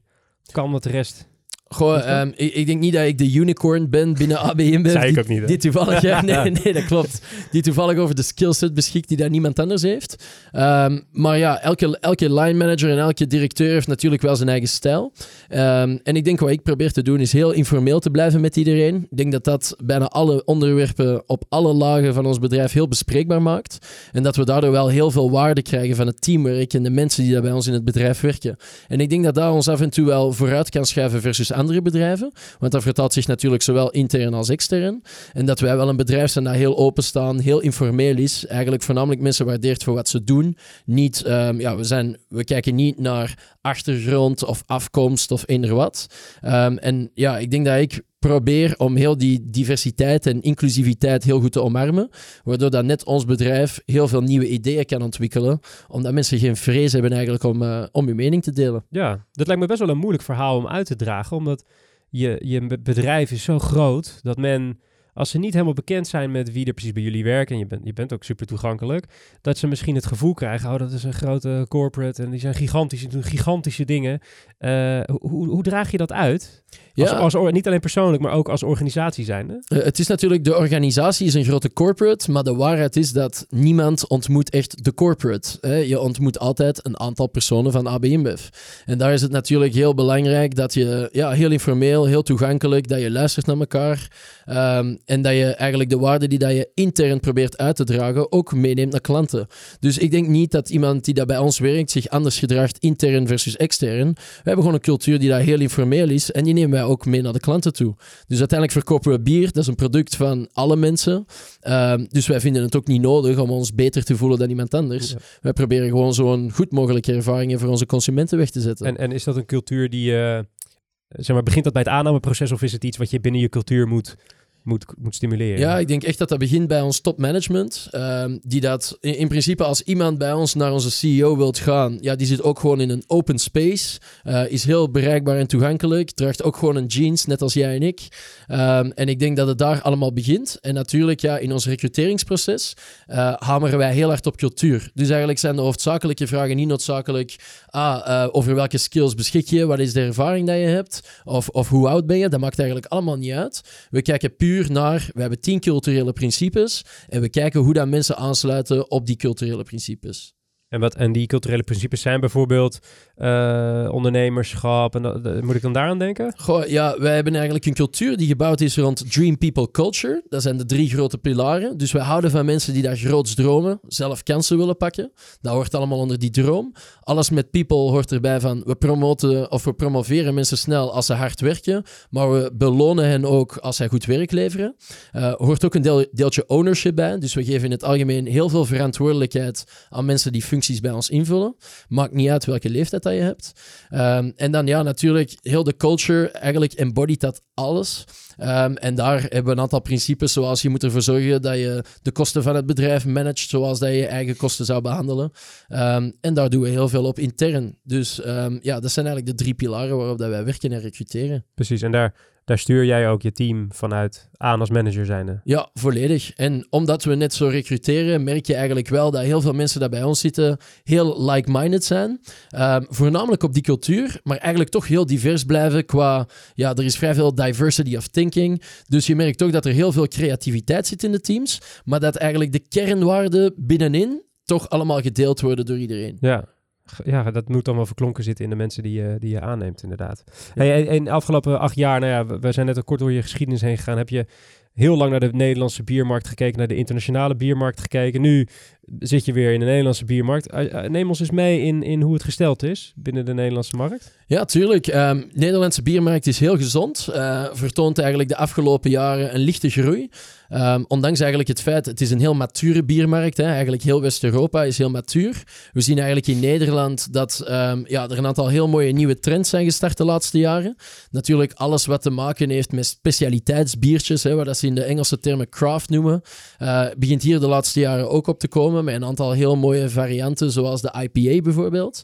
kan wat de rest Goh, um, ik, ik, denk niet dat ik de unicorn ben binnen [LAUGHS] AB InBev. Zei ik ook niet. Die toevallig, ja, [LAUGHS] nee, nee, dat klopt. Die toevallig over de skillset beschikt die daar niemand anders heeft. Um, maar ja, elke, elke line manager en elke directeur heeft natuurlijk wel zijn eigen stijl. Um, en ik denk wat ik probeer te doen is heel informeel te blijven met iedereen. Ik denk dat dat bijna alle onderwerpen op alle lagen van ons bedrijf heel bespreekbaar maakt. En dat we daardoor wel heel veel waarde krijgen van het teamwork en de mensen die daar bij ons in het bedrijf werken. En ik denk dat daar ons af en toe wel vooruit kan schuiven versus andere bedrijven. Want dat vertaalt zich natuurlijk zowel intern als extern. En dat wij wel een bedrijf zijn dat heel openstaan, heel informeel is. Eigenlijk voornamelijk mensen waardeert voor wat ze doen. Niet, ehm, ja, we, zijn, we kijken niet naar achtergrond of afkomst of eender wat. Ehm, en ja, ik denk dat ik probeer om heel die diversiteit en inclusiviteit heel goed te omarmen. Waardoor dat net ons bedrijf heel veel nieuwe ideeën kan ontwikkelen. Omdat mensen geen vrees hebben eigenlijk om, uh, om je mening te delen. Ja, dat lijkt me best wel een moeilijk verhaal om uit te dragen. Omdat je, je bedrijf is zo groot dat men als ze niet helemaal bekend zijn met wie er precies bij jullie werken, en je bent, je bent ook super toegankelijk, dat ze misschien het gevoel krijgen, oh, dat is een grote corporate en die zijn gigantisch, doen gigantische dingen. Uh, hoe, hoe draag je dat uit? Ja. Als, als, niet alleen persoonlijk, maar ook als organisatie zijnde? Uh, het is natuurlijk, de organisatie is een grote corporate, maar de waarheid is dat niemand ontmoet echt de corporate. Hè? Je ontmoet altijd een aantal personen van AB InBev. En daar is het natuurlijk heel belangrijk dat je ja, heel informeel, heel toegankelijk, dat je luistert naar elkaar. Um, en dat je eigenlijk de waarde die dat je intern probeert uit te dragen ook meeneemt naar klanten. Dus ik denk niet dat iemand die dat bij ons werkt zich anders gedraagt intern versus extern. We hebben gewoon een cultuur die daar heel informeel is en die nemen wij ook mee naar de klanten toe. Dus uiteindelijk verkopen we bier. Dat is een product van alle mensen. Um, dus wij vinden het ook niet nodig om ons beter te voelen dan iemand anders. Wij proberen gewoon zo'n goed mogelijke ervaringen voor onze consumenten weg te zetten. En, en is dat een cultuur die... Uh, zeg maar, begint dat bij het aannameproces of is het iets wat je binnen je cultuur moet moet, moet stimuleren. Ja, ik denk echt dat dat begint bij ons topmanagement. Um, die dat in, principe als iemand bij ons naar onze CEO wilt gaan, ja, die zit ook gewoon in een open space. Uh, is heel bereikbaar en toegankelijk. Draagt ook gewoon een jeans, net als jij en ik. Um, en ik denk dat het daar allemaal begint. En natuurlijk, ja, in ons recruteringsproces uh, hameren wij heel hard op cultuur. Dus eigenlijk zijn de hoofdzakelijke vragen niet noodzakelijk ah, uh, over welke skills beschik je, wat is de ervaring dat je hebt, of, of hoe oud ben je. Dat maakt eigenlijk allemaal niet uit. We kijken puur naar, we hebben tien culturele principes en we kijken hoe dat mensen aansluiten op die culturele principes. En, wat, en die culturele principes zijn bijvoorbeeld uh, ondernemerschap. En moet ik dan daaraan denken? Goh, ja, wij hebben eigenlijk een cultuur die gebouwd is rond Dream People Culture. Dat zijn de drie grote pilaren. Dus wij houden van mensen die daar groots dromen, zelf kansen willen pakken. Dat hoort allemaal onder die droom. Alles met people hoort erbij van we promoten of we promoveren mensen snel als ze hard werken, maar we belonen hen ook als zij goed werk leveren. Uh, hoort ook een deel, deeltje ownership bij. Dus we geven in het algemeen heel veel verantwoordelijkheid aan mensen die functies bij ons invullen. Maakt niet uit welke leeftijd dat je hebt. Um, en dan ja, natuurlijk, heel de culture eigenlijk embodied dat alles. Um, en daar hebben we een aantal principes, zoals je moet ervoor zorgen dat je de kosten van het bedrijf managt, zoals dat je je eigen kosten zou behandelen. Um, en daar doen we heel veel op intern. Dus ja, dat zijn eigenlijk de drie pilaren waarop dat wij werken en recruteren. Precies, en daar daar stuur jij ook je team vanuit aan als manager zijnde. Ja, volledig. En omdat we net zo recruteren, merk je eigenlijk wel dat heel veel mensen daar bij ons zitten heel like-minded zijn. Um, voornamelijk op die cultuur, maar eigenlijk toch heel divers blijven qua... Ja, er is vrij veel diversity of thinking. Dus je merkt toch dat er heel veel creativiteit zit in de teams, maar dat eigenlijk de kernwaarden binnenin toch allemaal gedeeld worden door iedereen. Ja, ja, dat moet dan wel verklonken zitten in de mensen die je, die je aanneemt, inderdaad. Hey, in de afgelopen acht jaar, nou ja, we zijn net al kort door je geschiedenis heen gegaan. Heb je heel lang naar de Nederlandse biermarkt gekeken, naar de internationale biermarkt gekeken. Nu zit je weer in de Nederlandse biermarkt. Eh, eh, neem ons eens mee in, in hoe het gesteld is binnen de Nederlandse markt. Ja, tuurlijk. Um, de Nederlandse biermarkt is heel gezond. Uh, vertoont eigenlijk de afgelopen jaren een lichte groei. Um, ondanks eigenlijk het feit, het is een heel mature biermarkt. Hè. Eigenlijk heel West-Europa is heel matuur. We zien eigenlijk in Nederland dat um, ja, er een aantal heel mooie nieuwe trends zijn gestart de laatste jaren. Natuurlijk alles wat te maken heeft met specialiteitsbiertjes, hè, dat ze in de Engelse termen craft noemen, begint hier de laatste jaren ook op te komen met een aantal heel mooie varianten, zoals de IPA bijvoorbeeld.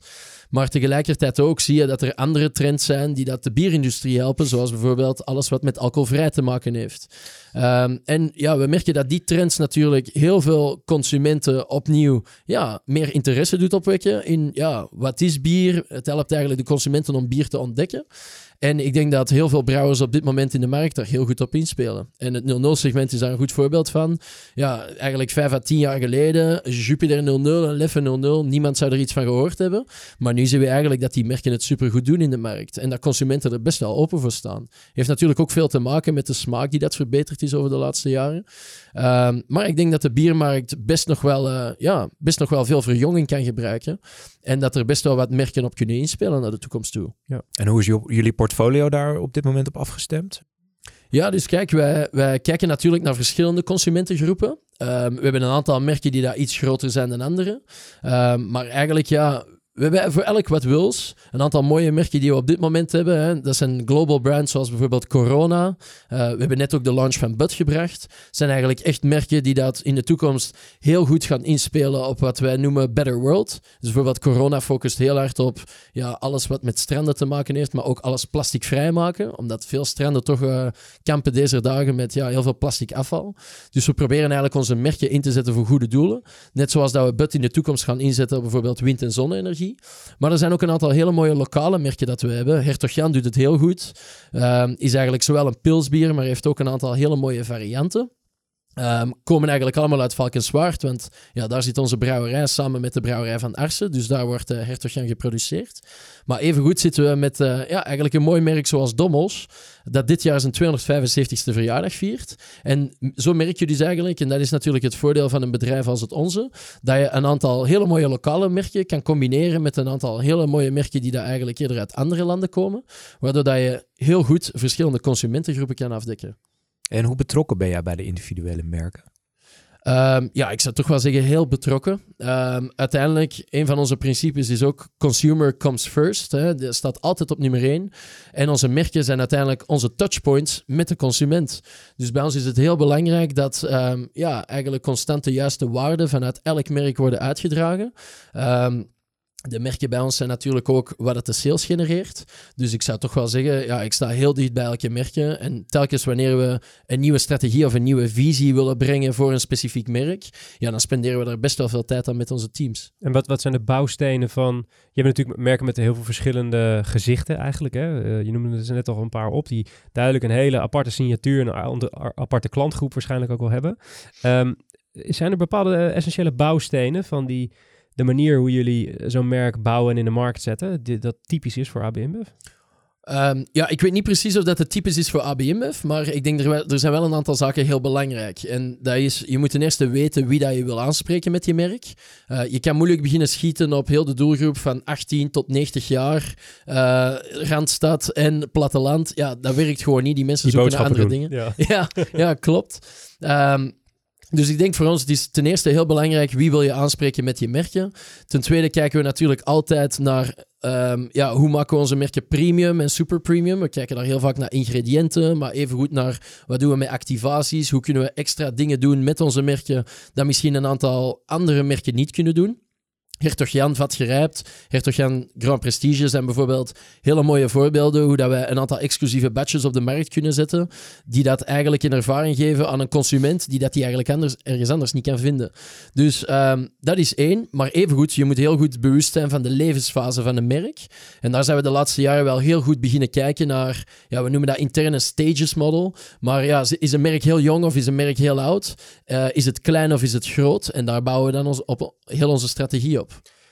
Maar tegelijkertijd ook zie je dat er andere trends zijn die dat de bierindustrie helpen, zoals bijvoorbeeld alles wat met alcoholvrij te maken heeft. Um, en ja, we merken dat die trends natuurlijk heel veel consumenten opnieuw ja, meer interesse doet opwekken in ja, wat is bier. Het helpt eigenlijk de consumenten om bier te ontdekken. En ik denk dat heel veel brouwers op dit moment in de markt daar heel goed op inspelen. En het 0-0-segment is daar een goed voorbeeld van. Ja, eigenlijk vijf à tien jaar geleden, Jupiter 0-0 en Leffe 0-0, niemand zou er iets van gehoord hebben. Maar nu zien we eigenlijk dat die merken het supergoed doen in de markt. En dat consumenten er best wel open voor staan. Heeft natuurlijk ook veel te maken met de smaak die dat verbeterd is over de laatste jaren. Um, maar ik denk dat de biermarkt best nog wel, uh, ja, best nog wel veel verjonging kan gebruiken. En dat er best wel wat merken op kunnen inspelen naar de toekomst toe. Ja. En hoe is jullie portfolio? Portfolio daar op dit moment op afgestemd? Ja, dus kijk, wij, wij kijken natuurlijk naar verschillende consumentengroepen. Ehm, we hebben een aantal merken die daar iets groter zijn dan andere. Ehm, maar eigenlijk, ja, we hebben voor elk wat wils een aantal mooie merken die we op dit moment hebben. Hè. Dat zijn global brands zoals bijvoorbeeld Corona. Uh, we hebben net ook de launch van Bud gebracht. Dat zijn eigenlijk echt merken die dat in de toekomst heel goed gaan inspelen op wat wij noemen Better World. Dus bijvoorbeeld Corona focust heel hard op ja, alles wat met stranden te maken heeft, maar ook alles plasticvrij maken. Omdat veel stranden toch uh, kampen deze dagen met ja, heel veel plastic afval. Dus we proberen eigenlijk onze merken in te zetten voor goede doelen. Net zoals dat we Bud in de toekomst gaan inzetten op bijvoorbeeld wind- en zonne-energie. Maar er zijn ook een aantal hele mooie lokale merken dat we hebben. Hertog Jan doet het heel goed. Uh, is eigenlijk zowel een pilsbier, maar heeft ook een aantal hele mooie varianten. Um, komen eigenlijk allemaal uit Valkenswaard, want ja, daar zit onze brouwerij samen met de brouwerij van Arsen. Dus daar wordt uh, Hertogjan geproduceerd. Maar evengoed zitten we met uh, ja, eigenlijk een mooi merk zoals Dommels, dat dit jaar zijn 275ste verjaardag viert. En zo merk je dus eigenlijk, en dat is natuurlijk het voordeel van een bedrijf als het onze, dat je een aantal hele mooie lokale merken kan combineren met een aantal hele mooie merken die daar eigenlijk eerder uit andere landen komen. Waardoor dat je heel goed verschillende consumentengroepen kan afdekken. En hoe betrokken ben jij bij de individuele merken? Um, ja, ik zou toch wel zeggen heel betrokken. Um, uiteindelijk, een van onze principes is ook consumer comes first. Hè. Dat staat altijd op nummer één. En onze merken zijn uiteindelijk onze touchpoints met de consument. Dus bij ons is het heel belangrijk dat um, ja, eigenlijk constant de juiste waarden vanuit elk merk worden uitgedragen. De merken bij ons zijn natuurlijk ook wat het de sales genereert. Dus ik zou toch wel zeggen, ja, ik sta heel dicht bij elke merken. En telkens wanneer we een nieuwe strategie of een nieuwe visie willen brengen voor een specifiek merk, ja, dan spenderen we daar best wel veel tijd aan met onze teams. En wat, wat zijn de bouwstenen van... Je hebt natuurlijk merken met heel veel verschillende gezichten eigenlijk. Hè? Uh, je noemde er net al een paar op, die duidelijk een hele aparte signatuur, een aparte klantgroep waarschijnlijk ook wel hebben. Um, zijn er bepaalde essentiële bouwstenen van die de manier hoe jullie eh, zo'n merk bouwen en in de markt zetten, die, dat typisch is voor AB InBev? Um, ja, ik weet niet precies of dat het typisch is voor AB InBev, maar ik denk er, er zijn wel een aantal zaken heel belangrijk. En dat is, je moet ten eerste weten wie dat je wil aanspreken met je merk. Uh, je kan moeilijk beginnen schieten op heel de doelgroep van 18 tot 90 jaar, uh, Randstad en platteland. Ja, dat werkt gewoon niet. Die mensen Die zoeken naar andere doen. dingen. Ja. [LAUGHS] Ja, ja klopt. Um, dus ik denk voor ons, het is ten eerste heel belangrijk wie wil je aanspreken met je merken. Ten tweede kijken we natuurlijk altijd naar um, ja, hoe maken we onze merken premium en super premium. We kijken daar heel vaak naar ingrediënten, maar even goed naar wat doen we met activaties. Hoe kunnen we extra dingen doen met onze merken dat misschien een aantal andere merken niet kunnen doen. Hertog Jan vat gerijpt, Hertog Jan Grand Prestige zijn bijvoorbeeld hele mooie voorbeelden hoe dat wij een aantal exclusieve batches op de markt kunnen zetten, die dat eigenlijk in ervaring geven aan een consument die dat die eigenlijk anders, ergens anders niet kan vinden. Dus um, dat is één, maar evengoed, je moet heel goed bewust zijn van de levensfase van een merk. En daar zijn we de laatste jaren wel heel goed beginnen kijken naar, ja, we noemen dat interne stages model, maar ja, is een merk heel jong of is een merk heel oud? Uh, is het klein of is het groot? En daar bouwen we dan ons, op heel onze strategie op.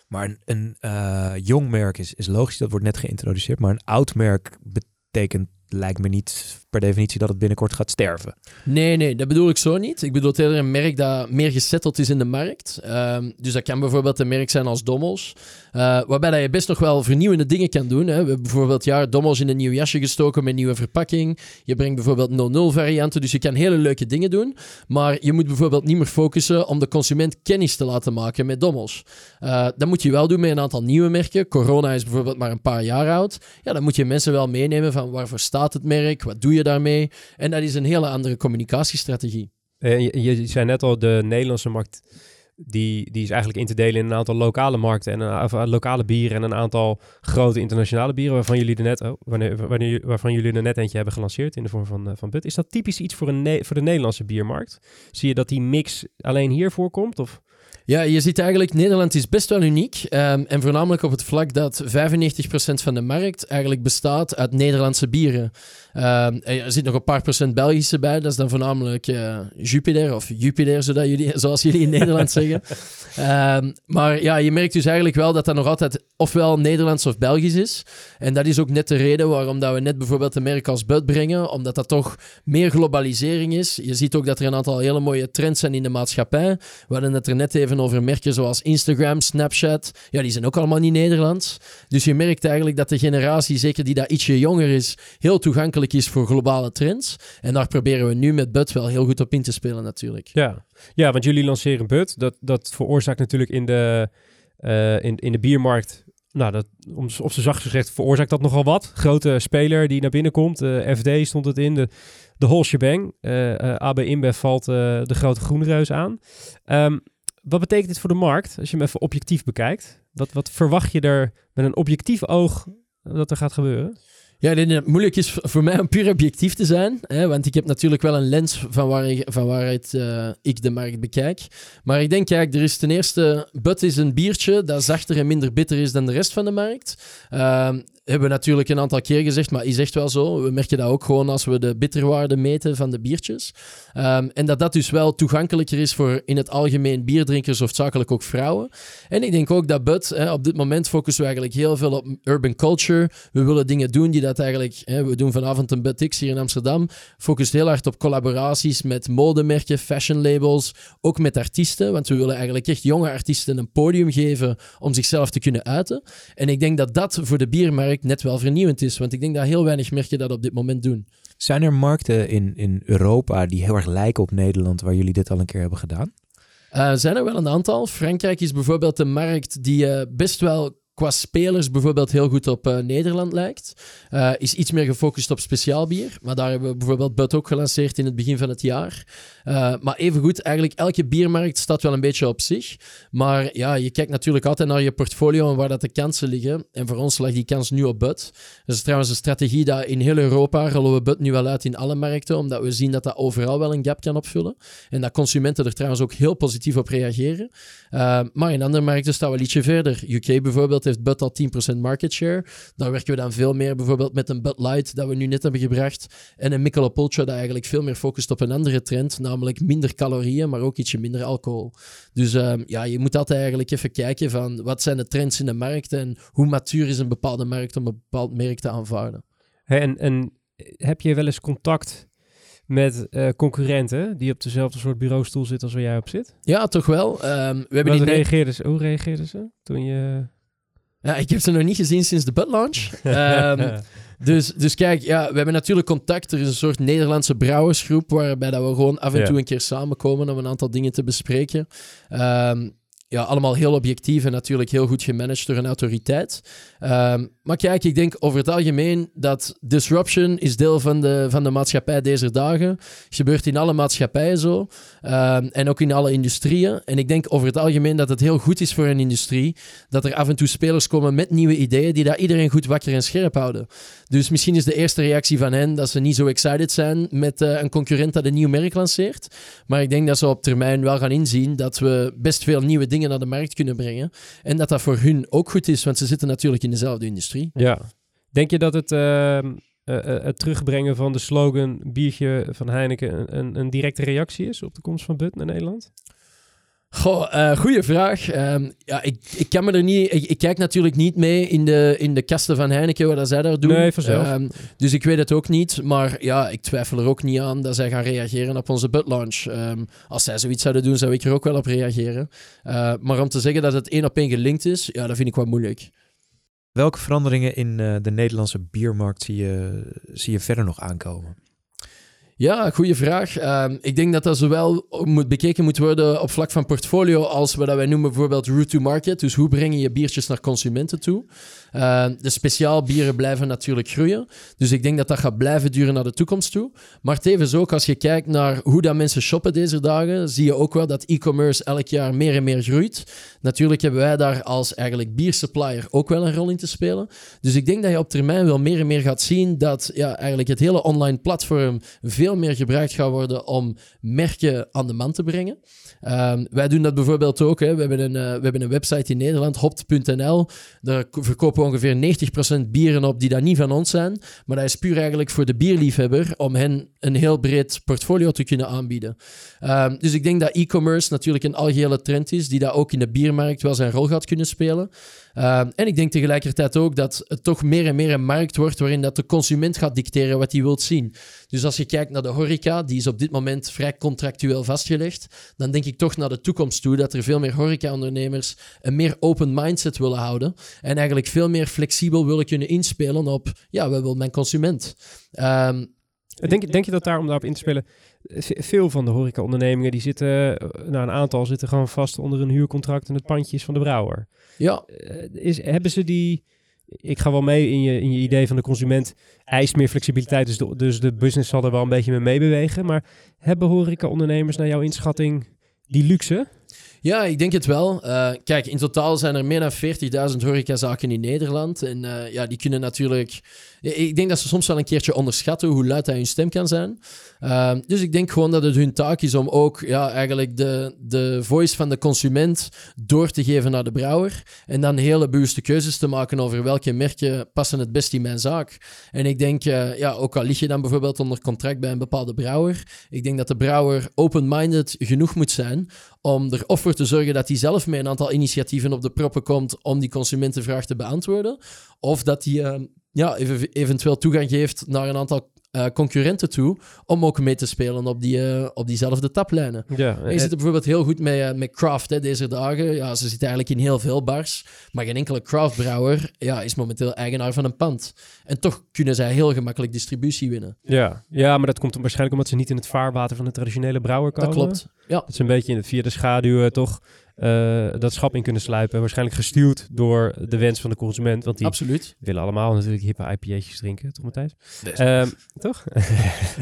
Maar een, uh, jong merk is logisch, dat wordt net geïntroduceerd. Maar een oud merk betekent, lijkt me niet per definitie dat het binnenkort gaat sterven. Nee, nee, dat bedoel ik zo niet. Ik bedoel eerder een merk dat meer gesetteld is in de markt. Um, dus dat kan bijvoorbeeld een merk zijn als Dommels. Uh, waarbij dat je best nog wel vernieuwende dingen kan doen. Hè. We hebben bijvoorbeeld ja, Dommels in een nieuw jasje gestoken met nieuwe verpakking. Je brengt bijvoorbeeld 0-0 varianten, dus je kan hele leuke dingen doen. Maar je moet bijvoorbeeld niet meer focussen om de consument kennis te laten maken met Dommels. Uh, dat moet je wel doen met een aantal nieuwe merken. Corona is bijvoorbeeld maar een paar jaar oud. Ja, dan moet je mensen wel meenemen van waarvoor staat het merk, wat doe je daarmee. En dat is een hele andere communicatiestrategie. En je, zei net al, de Nederlandse markt die, die is eigenlijk in te delen in een aantal lokale markten en een, of, lokale bieren en een aantal grote internationale bieren waarvan jullie er net, oh, wanneer, wanneer, waarvan jullie er net eentje hebben gelanceerd in de vorm van, uh, van Bud. Is dat typisch iets voor, een voor de Nederlandse biermarkt? Zie je dat die mix alleen hier voorkomt? Of? Ja, je ziet eigenlijk, Nederland is best wel uniek. Um, en voornamelijk op het vlak dat 95% van de markt eigenlijk bestaat uit Nederlandse bieren. Um, er zit nog een paar procent Belgische bij. Dat is dan voornamelijk uh, Jupiter of Jupiter, zodat jullie, zoals jullie in Nederland zeggen. [LAUGHS] Um, maar ja, je merkt dus eigenlijk wel dat dat nog altijd ofwel Nederlands of Belgisch is. En dat is ook net de reden waarom dat we net bijvoorbeeld een merk als Bud brengen. Omdat dat toch meer globalisering is. Je ziet ook dat er een aantal hele mooie trends zijn in de maatschappij. We hadden het er net even over merken zoals Instagram, Snapchat. Ja, die zijn ook allemaal niet Nederlands. Dus je merkt eigenlijk dat de generatie, zeker die daar ietsje jonger is, heel toegankelijk is voor globale trends. En daar proberen we nu met Bud wel heel goed op in te spelen natuurlijk. Ja, ja want jullie lanceren Bud. Dat, dat veroorzaakt natuurlijk in de, uh, in, in de biermarkt nou, dat, om, ze zacht gezegd, veroorzaakt dat nogal wat. Grote speler die naar binnen komt. Uh, FD stond het in. De, de whole. Uh, uh, AB InBev valt de grote groenreus aan. Um, wat betekent dit voor de markt, als je hem even objectief bekijkt? Wat, wat verwacht je er met een objectief oog dat er gaat gebeuren? Ja, ik denk dat het moeilijk is voor mij om puur objectief te zijn. Hè, want ik heb natuurlijk wel een lens van, waar van waaruit uh, ik de markt bekijk. Maar ik denk, kijk, er is ten eerste... Bud is een biertje dat zachter en minder bitter is dan de rest van de markt. Uh, hebben we natuurlijk een aantal keer gezegd, maar is echt wel zo. We merken dat ook gewoon als we de bitterwaarde meten van de biertjes. Um, en dat dat dus wel toegankelijker is voor in het algemeen bierdrinkers, hoofdzakelijk ook vrouwen. En ik denk ook dat Bud, hè, op dit moment focussen we eigenlijk heel veel op urban culture. We willen dingen doen die dat eigenlijk, hè, we doen vanavond een Bud X hier in Amsterdam, focust heel hard op collaboraties met modemerken, fashion labels, ook met artiesten, want we willen eigenlijk echt jonge artiesten een podium geven om zichzelf te kunnen uiten. En ik denk dat dat voor de biermarkt net wel vernieuwend is. Want ik denk dat heel weinig merken dat op dit moment doen. Zijn er markten in, in Europa die heel erg lijken op Nederland waar jullie dit al een keer hebben gedaan? Uh, zijn er wel een aantal. Frankrijk is bijvoorbeeld een markt die uh, best wel qua spelers bijvoorbeeld heel goed op uh, Nederland lijkt. Uh, is iets meer gefocust op speciaal bier. Maar daar hebben we bijvoorbeeld Bud ook gelanceerd in het begin van het jaar. Uh, maar evengoed, eigenlijk elke biermarkt staat wel een beetje op zich. Maar ja, je kijkt natuurlijk altijd naar je portfolio en waar dat de kansen liggen. En voor ons ligt die kans nu op Bud. Dat is trouwens een strategie dat in heel Europa rollen we Bud nu wel uit in alle markten. Omdat we zien dat dat overal wel een gap kan opvullen. En dat consumenten er trouwens ook heel positief op reageren. maar in andere markten staan we ietsje verder. UK bijvoorbeeld heeft Bud al 10% market share. Daar werken we dan veel meer bijvoorbeeld met een Bud Light dat we nu net hebben gebracht. En een Michelob Ultra dat eigenlijk veel meer focust op een andere trend, namelijk minder calorieën, maar ook ietsje minder alcohol. Dus uh, ja, je moet altijd eigenlijk even kijken van wat zijn de trends in de markt en hoe matuur is een bepaalde markt om een bepaald merk te aanvaarden. Hey, en, en heb je wel eens contact met uh, concurrenten die op dezelfde soort bureaustoel zitten als waar jij op zit? Ja, toch wel. Um, we hebben die reageerden ze, hoe reageerden ze toen je ja, ik heb ze nog niet gezien sinds de Bud launch. um, [LAUGHS] dus, dus kijk, ja, we hebben natuurlijk contact. Er is een soort Nederlandse brouwersgroep waarbij dat we gewoon af en toe een keer samenkomen om een aantal dingen te bespreken. Um, ja, allemaal heel objectief en natuurlijk heel goed gemanaged door een autoriteit. Um, maar kijk, ik denk over het algemeen dat disruption is deel van de, van de maatschappij deze dagen. Gebeurt in alle maatschappijen zo. Um, en ook in alle industrieën. En ik denk over het algemeen dat het heel goed is voor een industrie dat er af en toe spelers komen met nieuwe ideeën die daar iedereen goed wakker en scherp houden. Dus misschien is de eerste reactie van hen dat ze niet zo excited zijn met uh, een concurrent dat een nieuw merk lanceert. Maar ik denk dat ze op termijn wel gaan inzien dat we best veel nieuwe dingen naar de markt kunnen brengen. En dat dat voor hun ook goed is, want ze zitten natuurlijk in dezelfde industrie. Ja. Denk je dat het, uh, uh, het terugbrengen van de slogan biertje van Heineken een, een directe reactie is op de komst van Bud naar Nederland? Goh, uh, goeie vraag. Um, ja, ik, ik kan me er niet... Ik, ik, kijk natuurlijk niet mee in de, in de kasten van Heineken, wat zij daar doen. Nee, vanzelf. Um, dus ik weet het ook niet. Maar ja, ik twijfel er ook niet aan dat zij gaan reageren op onze Bud launch. Um, als zij zoiets zouden doen, zou ik er ook wel op reageren. Uh, maar om te zeggen dat het één op één gelinkt is, ja, dat vind ik wel moeilijk. Welke veranderingen in uh, de Nederlandse biermarkt zie je, zie je verder nog aankomen? Ja, goede vraag. Um, ik denk dat dat zowel moet bekeken moet worden op vlak van portfolio als wat wij noemen bijvoorbeeld route to market. Dus hoe breng je biertjes naar consumenten toe? Uh, de speciaal bieren blijven natuurlijk groeien. Dus ik denk dat dat gaat blijven duren naar de toekomst toe. Maar tevens ook als je kijkt naar hoe dat mensen shoppen deze dagen, zie je ook wel dat e-commerce elk jaar meer en meer groeit. Natuurlijk hebben wij daar als eigenlijk biersupplier ook wel een rol in te spelen. Dus ik denk dat je op termijn wel meer en meer gaat zien dat ja, eigenlijk het hele online platform veel veel meer gebruikt gaat worden om merken aan de man te brengen. Um, wij doen dat bijvoorbeeld ook. Hè. We, hebben een, uh, we hebben een website in Nederland, hopt.nl. Daar verkopen we ongeveer 90% bieren op die daar niet van ons zijn. Maar dat is puur eigenlijk voor de bierliefhebber om hen een heel breed portfolio te kunnen aanbieden. Um, dus ik denk dat e-commerce natuurlijk een algehele trend is, die daar ook in de biermarkt wel zijn rol gaat kunnen spelen. Ehm, en ik denk tegelijkertijd ook dat het toch meer en meer een markt wordt waarin dat de consument gaat dicteren wat hij wilt zien. Dus als je kijkt naar de horeca, die is op dit moment vrij contractueel vastgelegd, dan denk ik toch naar de toekomst toe dat er veel meer horeca-ondernemers een meer open mindset willen houden en eigenlijk veel meer flexibel willen kunnen inspelen op, ja, wat wil mijn consument? Ehm, Denk, denk je dat daar, om daarop in te spelen, veel van de horeca-ondernemingen, die zitten, nou een aantal zitten gewoon vast onder een huurcontract en het pandje is van de brouwer. Ja, Eh, is, hebben ze die, ik ga wel mee in je, in je idee van de consument, eist meer flexibiliteit, dus de, dus de business zal er wel een beetje mee meebewegen. Maar hebben horeca-ondernemers naar jouw inschatting die luxe? Ja, ik denk het wel. Eh, kijk, in totaal zijn er meer dan 40.000 horecazaken in Nederland. En eh, ja, die kunnen natuurlijk... Ik denk dat ze soms wel een keertje onderschatten hoe luid dat hun stem kan zijn. Ehm, dus ik denk gewoon dat het hun taak is om ook ja, eigenlijk de, de voice van de consument door te geven naar de brouwer. En dan hele bewuste keuzes te maken over welke merken passen het best in mijn zaak. En ik denk, eh, ja, ook al lig je dan bijvoorbeeld onder contract bij een bepaalde brouwer, ik denk dat de brouwer open-minded genoeg moet zijn om er of voor te zorgen dat hij zelf met een aantal initiatieven op de proppen komt om die consumentenvraag te beantwoorden. Of dat hij eh, ja, even, eventueel toegang geeft naar een aantal eh, concurrenten toe om ook mee te spelen op, die, eh, op diezelfde taplijnen. Ja, En je zit er bijvoorbeeld heel goed mee, eh, met craft hè, deze dagen. Ja, ze zitten eigenlijk in heel veel bars. Maar geen enkele craftbrouwer ja, is momenteel eigenaar van een pand. En toch kunnen zij heel gemakkelijk distributie winnen. ja. ja, maar dat komt waarschijnlijk omdat ze niet in het vaarwater van de traditionele brouwer komen. Dat klopt. Ja, Dat ze een beetje in het, via de schaduw eh, toch eh, dat schap in kunnen sluipen. Waarschijnlijk gestuurd door de wens van de consument. Want die absoluut. willen allemaal natuurlijk hippe IPA'tjes drinken, toch Matthijs? Ehm, toch? [LAUGHS]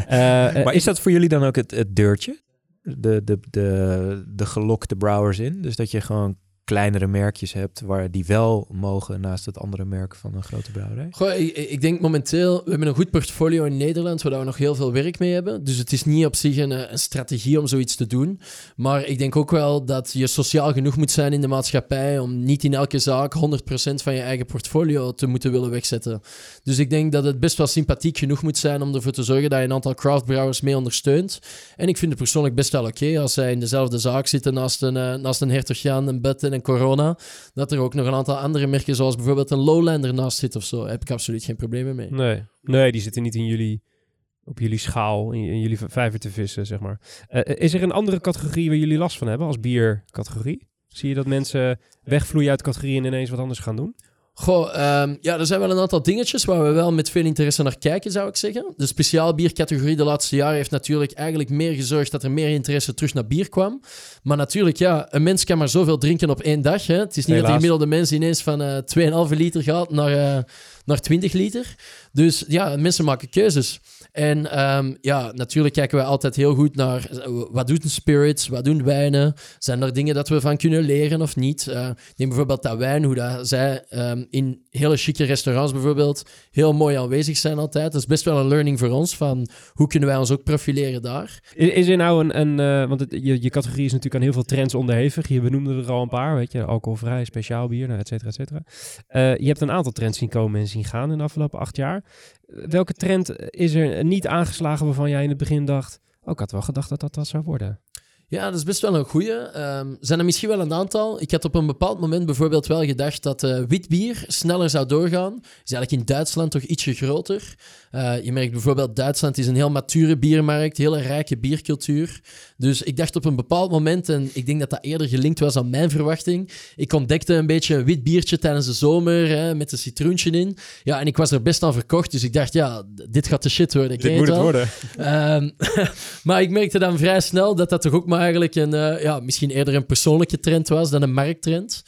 Eh, eh, Maar is dat voor jullie dan ook het, het deurtje? De, de, de, de gelokte brouwers in? Dus dat je gewoon kleinere merkjes hebt waar die wel mogen naast het andere merk van een grote brouwerij? Goh, ik, denk momenteel, we hebben een goed portfolio in Nederland waar we nog heel veel werk mee hebben. Dus het is niet op zich een, eh, een strategie om zoiets te doen. Maar ik denk ook wel dat je sociaal genoeg moet zijn in de maatschappij om niet in elke zaak 100% van je eigen portfolio te moeten willen wegzetten. Dus ik denk dat het best wel sympathiek genoeg moet zijn om ervoor te zorgen dat je een aantal craftbrouwers mee ondersteunt. En ik vind het persoonlijk best wel oké als zij in dezelfde zaak zitten naast een, eh, naast een Hertog Jan, een Bud en een Corona. Dat er ook nog een aantal andere merken zoals bijvoorbeeld een Lowlander naast zit of zo. Heb ik absoluut geen problemen mee. nee. nee, die zitten niet in jullie, op jullie schaal, in, in jullie vijver te vissen, zeg maar. Eh, is er een andere categorie waar jullie last van hebben als biercategorie? Zie je dat mensen wegvloeien uit categorieën en ineens wat anders gaan doen? Goh, ehm, ja, er zijn wel een aantal dingetjes waar we wel met veel interesse naar kijken, zou ik zeggen. De speciaal biercategorie de laatste jaren heeft natuurlijk eigenlijk meer gezorgd dat er meer interesse terug naar bier kwam. Maar natuurlijk, ja, een mens kan maar zoveel drinken op één dag. Hè. Het is niet dat de Helaas. gemiddelde mens ineens van eh 2,5 liter gaat naar, eh, naar 20 liter. Dus ja, mensen maken keuzes. En ehm, ja, natuurlijk kijken we altijd heel goed naar eh, wat doen spirits, wat doen wijnen. Zijn er dingen dat we van kunnen leren of niet? Eh, neem bijvoorbeeld dat wijn, hoe dat zij ehm, in hele chique restaurants bijvoorbeeld heel mooi aanwezig zijn altijd. Dat is best wel een learning voor ons van hoe kunnen wij ons ook profileren daar. Is, er nou een, een eh, want je, categorie is natuurlijk aan heel veel trends onderhevig. Je benoemde er al een paar, weet je, alcoholvrij, speciaal bier, nou, et cetera, et cetera. Je hebt een aantal trends zien komen en gaan in de afgelopen acht jaar. Welke trend is er niet aangeslagen waarvan jij in het begin dacht, oh, ik had wel gedacht dat dat wat zou worden? Ja, dat is best wel een goeie. Ehm zijn er misschien wel een aantal. Ik had op een bepaald moment bijvoorbeeld wel gedacht dat eh wit bier sneller zou doorgaan. Is eigenlijk in Duitsland toch ietsje groter. Eh, je merkt bijvoorbeeld, Duitsland is een heel mature biermarkt, hele rijke biercultuur. Dus ik dacht op een bepaald moment, en ik denk dat dat eerder gelinkt was aan mijn verwachting, ik ontdekte een beetje een wit biertje tijdens de zomer, hè, met een citroentje in. Ja, en ik was er best aan verkocht, dus ik dacht, ja, dit gaat de shit worden. Ik weet het worden. Ehm, [LAUGHS] maar ik merkte dan vrij snel dat dat toch ook maar eigenlijk een, eh, ja, misschien eerder een persoonlijke trend was dan een markttrend.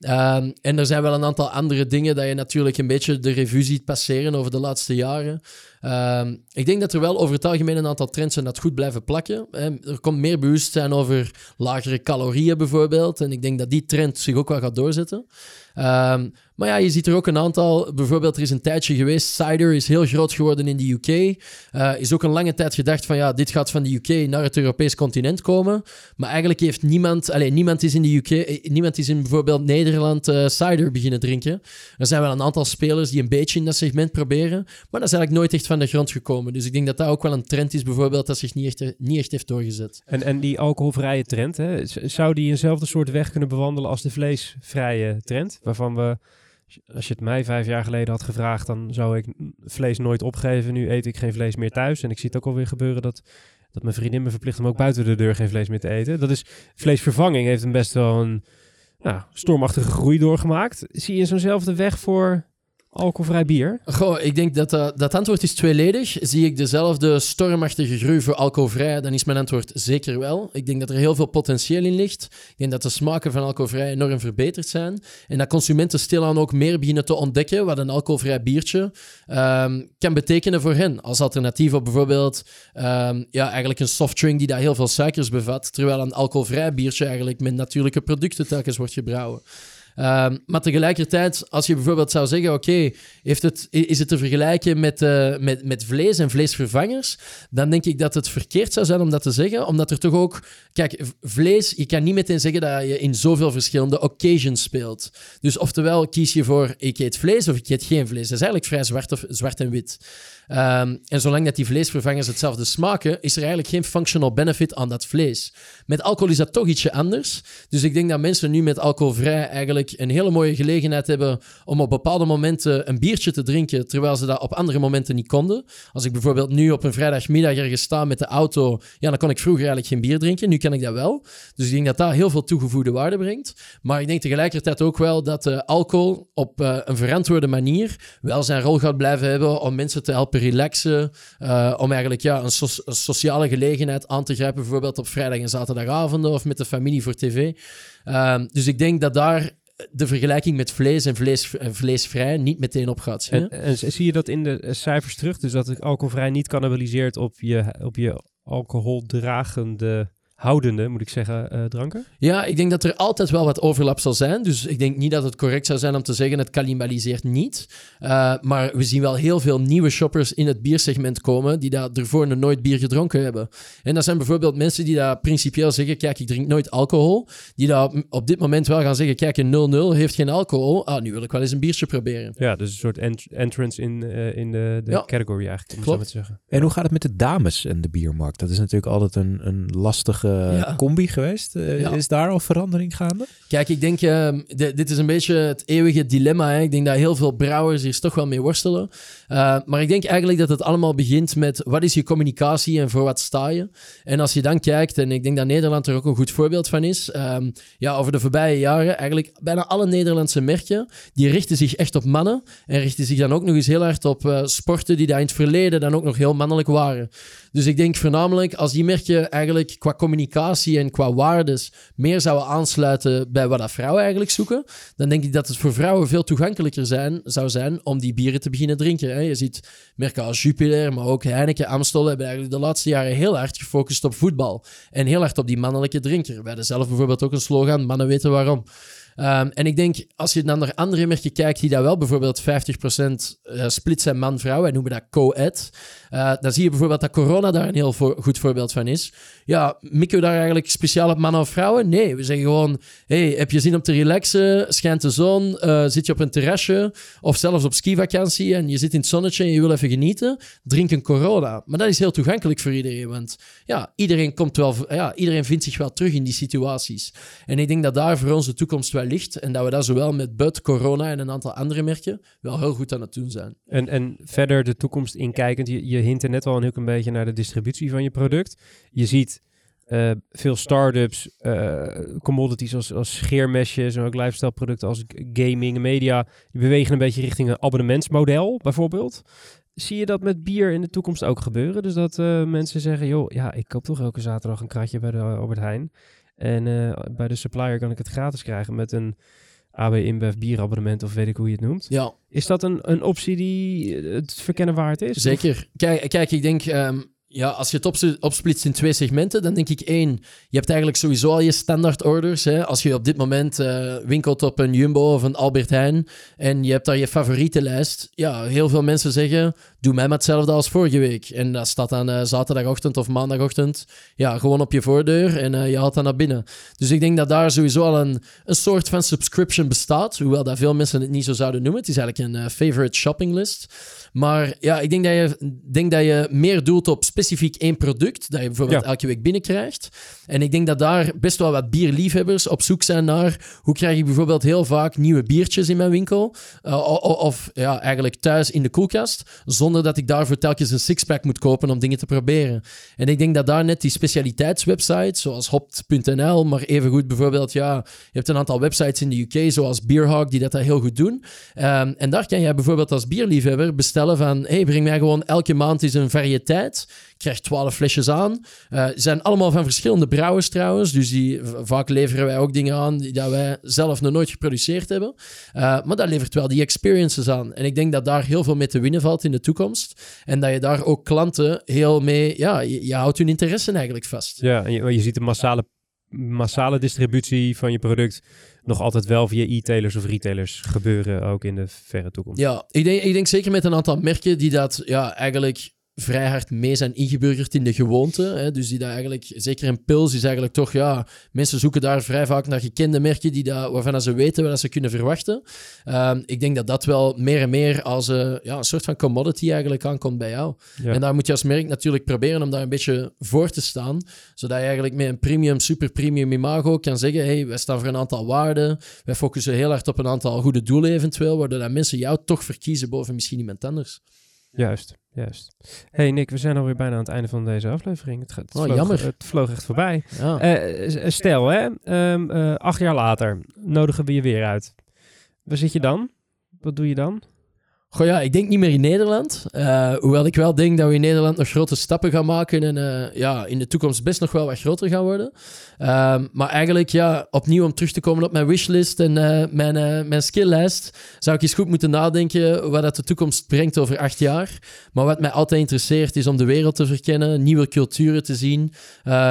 Ehm, en er zijn wel een aantal andere dingen dat je natuurlijk een beetje de revue ziet passeren over de laatste jaren. Ehm, ik denk dat er wel over het algemeen een aantal trends zijn dat goed blijven plakken. Er komt meer bewustzijn over lagere calorieën bijvoorbeeld. En ik denk dat die trend zich ook wel gaat doorzetten. Ehm, maar ja, je ziet er ook een aantal. Bijvoorbeeld, er is een tijdje geweest. Cider is heel groot geworden in de UK. Eh, is ook een lange tijd gedacht van ja, dit gaat van de UK naar het Europees continent komen. Maar eigenlijk heeft niemand, alleen niemand is in de UK, eh, niemand is in bijvoorbeeld Nederland eh, cider beginnen drinken. Er zijn wel een aantal spelers die een beetje in dat segment proberen, maar dat is eigenlijk nooit echt van de grond gekomen. Dus ik denk dat dat ook wel een trend is, bijvoorbeeld, dat zich niet echt, niet echt heeft doorgezet. En, en die alcoholvrije trend, hè, zou die eenzelfde soort weg kunnen bewandelen als de vleesvrije trend? Waarvan we, als je het mij vijf jaar geleden had gevraagd, dan zou ik vlees nooit opgeven. Nu eet ik geen vlees meer thuis. En ik zie het ook alweer gebeuren dat, dat mijn vriendin me verplicht om ook buiten de deur geen vlees meer te eten. Dat is, vleesvervanging heeft een best wel een nou, stormachtige groei doorgemaakt. Zie je zo'nzelfde weg voor alcoholvrij bier? Goh, ik denk dat dat, dat antwoord is tweeledig. Zie ik dezelfde stormachtige groei voor alcoholvrij, dan is mijn antwoord zeker wel. Ik denk dat er heel veel potentieel in ligt. Ik denk dat de smaken van alcoholvrij enorm verbeterd zijn. En dat consumenten stilaan ook meer beginnen te ontdekken wat een alcoholvrij biertje ehm, kan betekenen voor hen. Als alternatief op bijvoorbeeld ehm, ja, eigenlijk een softdrink die daar heel veel suikers bevat, terwijl een alcoholvrij biertje eigenlijk met natuurlijke producten telkens wordt gebrouwen. Ehm, maar tegelijkertijd, als je bijvoorbeeld zou zeggen: Oké, het, is het te vergelijken met, eh, met, met vlees en vleesvervangers? Dan denk ik dat het verkeerd zou zijn om dat te zeggen, omdat er toch ook. Kijk, vlees, je kan niet meteen zeggen dat je in zoveel verschillende occasions speelt. Dus oftewel kies je voor: ik eet vlees of ik eet geen vlees. Dat is eigenlijk vrij zwart, of, zwart en wit. Ehm, en zolang dat die vleesvervangers hetzelfde smaken, is er eigenlijk geen functional benefit aan dat vlees. Met alcohol is dat toch ietsje anders. Dus ik denk dat mensen nu met alcoholvrij eigenlijk een hele mooie gelegenheid hebben om op bepaalde momenten een biertje te drinken, terwijl ze dat op andere momenten niet konden. Als ik bijvoorbeeld nu op een vrijdagmiddag ergens sta met de auto, ja, dan kon ik vroeger eigenlijk geen bier drinken. Nu kan ik dat wel. Dus ik denk dat dat heel veel toegevoegde waarde brengt. Maar ik denk tegelijkertijd ook wel dat eh, alcohol op eh, een verantwoorde manier wel zijn rol gaat blijven hebben om mensen te helpen relaxen. eh, om eigenlijk ja, een, een sociale gelegenheid aan te grijpen, bijvoorbeeld op vrijdag en zaterdagavonden of met de familie voor tv. Ehm, dus ik denk dat daar de vergelijking met vlees en vlees, vleesvrij niet meteen op gaat. En, en zie je dat in de eh, cijfers terug? Dus dat alcoholvrij niet cannibaliseert op je, op je alcoholdragende, houdende, moet ik zeggen, eh, dranken? Ja, ik denk dat er altijd wel wat overlap zal zijn. Dus ik denk niet dat het correct zou zijn om te zeggen het cannibaliseert niet. Uh, maar we zien wel heel veel nieuwe shoppers in het biersegment komen die daar ervoor nog nooit bier gedronken hebben. En dat zijn bijvoorbeeld mensen die daar principieel zeggen, kijk, ik drink nooit alcohol. Die daar op dit moment wel gaan zeggen, kijk, een 0-0 heeft geen alcohol. Ah, nu wil ik wel eens een biertje proberen. Ja, dus een soort ent- entrance in, uh, in de, de Ja. category eigenlijk, om Klopt. zo maar te zeggen. En hoe gaat het met de dames en de biermarkt? Dat is natuurlijk altijd een, een lastige Ja. combi geweest. Eh, Ja. Is daar al verandering gaande? Kijk, ik denk, uh, de, dit is een beetje het eeuwige dilemma. Hè? Ik denk dat heel veel brouwers hier toch wel mee worstelen. Uh, maar ik denk eigenlijk dat het allemaal begint met wat is je communicatie en voor wat sta je? En als je dan kijkt, en ik denk dat Nederland er ook een goed voorbeeld van is. Um, ja, over de voorbije jaren, eigenlijk bijna alle Nederlandse merken, die richten zich echt op mannen. En richten zich dan ook nog eens heel hard op uh, sporten die daar in het verleden dan ook nog heel mannelijk waren. Dus ik denk voornamelijk als die merken eigenlijk qua communicatie en qua waardes meer zouden aansluiten bij wat dat vrouwen eigenlijk zoeken, dan denk ik dat het voor vrouwen veel toegankelijker zijn, zou zijn om die bieren te beginnen drinken. Hè. Je ziet merken als Jupiler, maar ook Heineken, Amstel hebben eigenlijk de laatste jaren heel hard gefocust op voetbal en heel hard op die mannelijke drinker. Wij hadden zelf bijvoorbeeld ook een slogan, mannen weten waarom. Um, en ik denk, als je dan naar andere merken kijkt die daar wel bijvoorbeeld 50% uh, split zijn man-vrouw, wij noemen dat co-ed, uh, dan zie je bijvoorbeeld dat corona daar een heel goed voorbeeld van is. Ja, mikken we daar eigenlijk speciaal op mannen of vrouwen? Nee, we zeggen gewoon, hey, heb je zin om te relaxen? Schijnt de zon? Uh, zit je op een terrasje? Of zelfs op skivakantie en je zit in het zonnetje en je wil even genieten? Drink een corona. Maar dat is heel toegankelijk voor iedereen, want ja, iedereen, komt wel, ja, iedereen vindt zich wel terug in die situaties. En ik denk dat daar voor ons de toekomst wel en dat we dat zowel met Bud, Corona en een aantal andere merken wel heel goed aan het doen zijn. En, en verder de toekomst inkijkend, je, je hint er net al een heel een beetje naar de distributie van je product. Je ziet uh, veel start-ups, uh, commodities als, als scheermesjes en ook lifestyle producten als gaming en media, die bewegen een beetje richting een abonnementsmodel bijvoorbeeld. Zie je dat met bier in de toekomst ook gebeuren? Dus dat uh, mensen zeggen, joh, ja, ik koop toch elke zaterdag een kratje bij de Albert Heijn. En uh, bij de supplier kan ik het gratis krijgen met een AB InBev bierabonnement of weet ik hoe je het noemt. Ja. Is dat een, een optie die het verkennen waard is? Zeker. Kijk, kijk ik denk... Um, Ja, als je het opsplitst in twee segmenten, dan denk ik één, je hebt eigenlijk sowieso al je standaard orders. Hè? Als je op dit moment eh, winkelt op een Jumbo of een Albert Heijn en je hebt daar je favorietenlijst, ja, heel veel mensen zeggen, doe mij maar hetzelfde als vorige week. En dat staat dan eh, zaterdagochtend of maandagochtend, ja, gewoon op je voordeur en eh, je haalt dat naar binnen. Dus ik denk dat daar sowieso al een, een soort van subscription bestaat, hoewel dat veel mensen het niet zo zouden noemen. Het is eigenlijk een favorite shopping list. Maar ja, ik denk dat je, denk dat je meer doelt op specifiek één product, dat je bijvoorbeeld Ja. elke week binnenkrijgt. En ik denk dat daar best wel wat bierliefhebbers op zoek zijn naar hoe krijg ik bijvoorbeeld heel vaak nieuwe biertjes in mijn winkel. Uh, o- of ja, eigenlijk thuis in de koelkast, zonder dat ik daarvoor telkens een sixpack moet kopen om dingen te proberen. En ik denk dat daar net die specialiteitswebsites, zoals hopt.nl, maar evengoed bijvoorbeeld, ja, je hebt een aantal websites in de UK, zoals Beerhawk, die dat, dat heel goed doen. Ehm, en daar kan jij bijvoorbeeld als bierliefhebber bestellen van, hey, breng mij gewoon elke maand eens een variëteit. Ik krijg 12 flesjes aan. Ze zijn allemaal van verschillende brouwers trouwens, dus die, vaak leveren wij ook dingen aan die dat wij zelf nog nooit geproduceerd hebben. Eh, maar dat levert wel die experiences aan. En ik denk dat daar heel veel mee te winnen valt in de toekomst. En dat je daar ook klanten heel mee, ja, je, je houdt hun interesse eigenlijk vast. Ja, en je ziet de massale, massale distributie van je product nog altijd wel via e-tailers of retailers gebeuren, ook in de verre toekomst. Ja, ik denk, ik denk zeker met een aantal merken die dat ja, eigenlijk vrij hard mee zijn ingeburgerd in de gewoonte. Hè? Dus die dat eigenlijk, zeker een pils is eigenlijk toch, ja, mensen zoeken daar vrij vaak naar gekende merken die dat, waarvan ze weten wat ze kunnen verwachten. Ehm, ik denk dat dat wel meer en meer als eh, ja, een soort van commodity eigenlijk aankomt bij jou. Ja. En daar moet je als merk natuurlijk proberen om daar een beetje voor te staan, zodat je eigenlijk met een premium, super premium imago kan zeggen, hey, wij staan voor een aantal waarden, wij focussen heel hard op een aantal goede doelen eventueel, waardoor dat mensen jou toch verkiezen boven misschien iemand anders. Juist, juist. Hey Nick, we zijn alweer bijna aan het einde van deze aflevering. Het, Oh, vloog, jammer. het vloog echt voorbij. Ja. Eh, s- stel, hè, ehm, eh, acht jaar later nodigen we je weer uit. Waar zit je dan? Wat doe je dan? Goh ja, ik denk niet meer in Nederland. Eh, hoewel ik wel denk dat we in Nederland nog grote stappen gaan maken en eh, ja, in de toekomst best nog wel wat groter gaan worden. Ehm, maar eigenlijk, ja, opnieuw om terug te komen op mijn wishlist en eh, mijn, mijn skilllijst, zou ik eens goed moeten nadenken wat dat de toekomst brengt over acht jaar. Maar wat mij altijd interesseert is om de wereld te verkennen, nieuwe culturen te zien,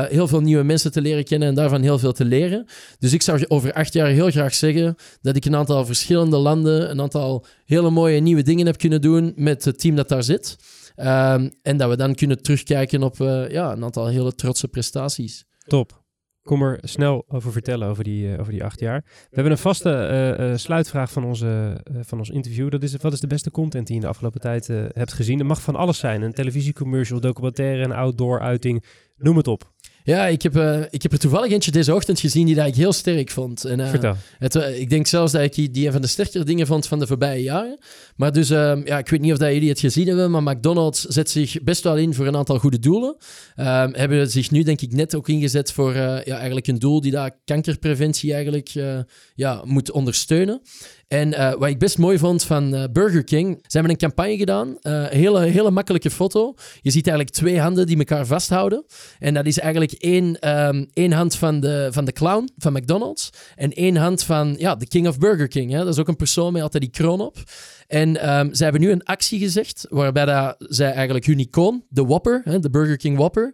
heel veel nieuwe mensen te leren kennen en daarvan heel veel te leren. Dus ik zou over acht jaar heel graag zeggen dat ik een aantal verschillende landen, een aantal hele mooie nieuwe dingen heb kunnen doen met het team dat daar zit. Ehm, en dat we dan kunnen terugkijken op eh, ja, een aantal hele trotse prestaties. Top. Kom er snel over vertellen over die, eh, over die acht jaar. We hebben een vaste eh, sluitvraag van, onze, van ons interview. Dat is, wat is de beste content die je in de afgelopen tijd hebt gezien? Dat mag van alles zijn. Een televisiecommercial, documentaire, een outdoor uiting. Noem het op. Ja, ik heb, eh, ik heb er toevallig eentje deze ochtend gezien die dat ik heel sterk vond. En, Vertel. Het, eh, ik denk zelfs dat ik die- die een van de sterkere dingen vond van de voorbije jaren. Maar dus, ehm, ja, ik weet niet of dat jullie het gezien hebben, maar McDonald's zet zich best wel in voor een aantal goede doelen. Ehm, hebben zich nu denk ik net ook ingezet voor ja, eigenlijk een doel die dat kankerpreventie eigenlijk ja, moet ondersteunen. En eh, wat ik best mooi vond van eh, Burger King, ze hebben een campagne gedaan. eh, Een hele, hele makkelijke foto. Je ziet eigenlijk twee handen die elkaar vasthouden. En dat is eigenlijk één, ehm, één hand van de, van de clown van McDonald's. En één hand van ja, de King of Burger King. Hè? Dat is ook een persoon met altijd die kroon op. En ehm, zij hebben nu een actie gezegd, waarbij dat zij eigenlijk hun icoon, de Whopper, hè, de Burger King Whopper,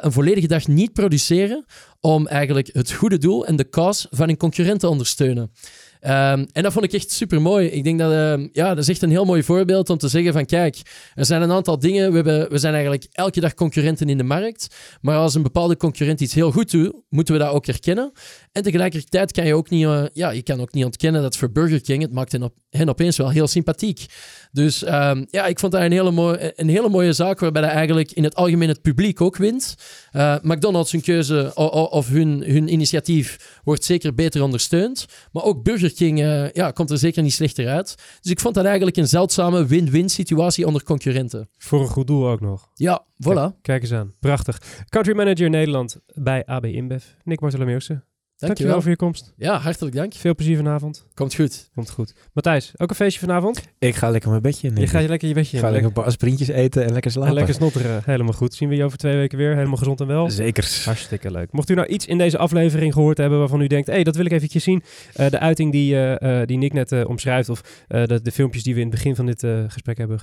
een volledige dag niet produceren om eigenlijk het goede doel en de cause van hun concurrent te ondersteunen. Ehm, en dat vond ik echt super mooi. Ik denk dat ehm, ja, dat is echt een heel mooi voorbeeld om te zeggen van kijk, er zijn een aantal dingen. We, hebben, we zijn eigenlijk elke dag concurrenten in de markt. Maar als een bepaalde concurrent iets heel goed doet, moeten we dat ook erkennen. En tegelijkertijd kan je ook niet, eh, ja, je kan ook niet ontkennen dat voor Burger King, het maakt hen, op, hen opeens wel heel sympathiek. Dus ehm, ja, ik vond dat een hele, mooi, een hele mooie zaak waarbij dat eigenlijk in het algemeen het publiek ook wint. Eh, McDonald's hun keuze o- o- of hun, hun initiatief wordt zeker beter ondersteund. Maar ook Burger King eh, ja, komt er zeker niet slechter uit. Dus ik vond dat eigenlijk een zeldzame win-win situatie onder concurrenten. Voor een goed doel ook nog. Ja, voilà. Kijk eens aan. Prachtig. Country Manager Nederland bij AB InBev. Nick Bartolomeusen. Dankjewel voor je komst. Ja, hartelijk dank. Veel plezier vanavond. Komt goed. Komt goed. Matthijs, ook een feestje vanavond? Ik ga lekker mijn bedje in. Je gaat lekker je bedje Ik in. ga lekker een paar aspirintjes eten en lekker slapen. En lekker snotteren. Helemaal goed. Zien we je over twee weken weer. Helemaal gezond en wel. Zeker. Hartstikke leuk. Mocht u nou iets in deze aflevering gehoord hebben waarvan u denkt, hé, hey, dat wil ik eventjes zien. Eh, de uiting die, eh, eh, die Nick net omschrijft, of eh, de, de filmpjes die we in het begin van dit eh, gesprek hebben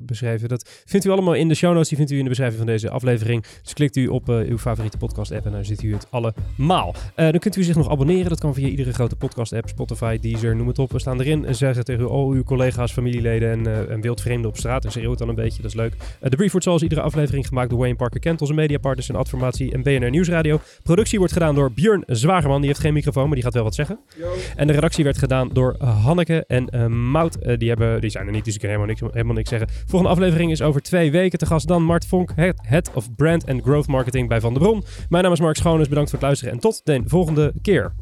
beschreven, dat vindt u allemaal in de show notes. Die vindt u in de beschrijving van deze aflevering. Dus klikt u op uw favoriete podcast app en dan ziet u het allemaal. Dan kunt u zich nog abonneren. Dat kan via iedere grote podcast app, Spotify, Deezer, noem het op. We staan erin en zeggen tegen al uw collega's, familieleden en, eh en wildvreemden op straat. En schreeuw het dan een beetje, dat is leuk. Eh, de brief wordt zoals iedere aflevering gemaakt door Wayne Parker Kent, onze mediapartners en Adformatie en BNR Nieuwsradio. Productie wordt gedaan door Björn Zwagerman, die heeft geen microfoon, maar die gaat wel wat zeggen. En de redactie werd gedaan door eh, Hanneke en Mout. Die, hebben, die zijn er niet, dus ik kan helemaal niks, helemaal niks zeggen. Volgende aflevering is over twee weken. Te gast dan Mart Vonk, Head, of Brand and Growth Marketing bij Van der Bron. Mijn naam is Mark Schoones, bedankt voor het luisteren en tot de volgende keer.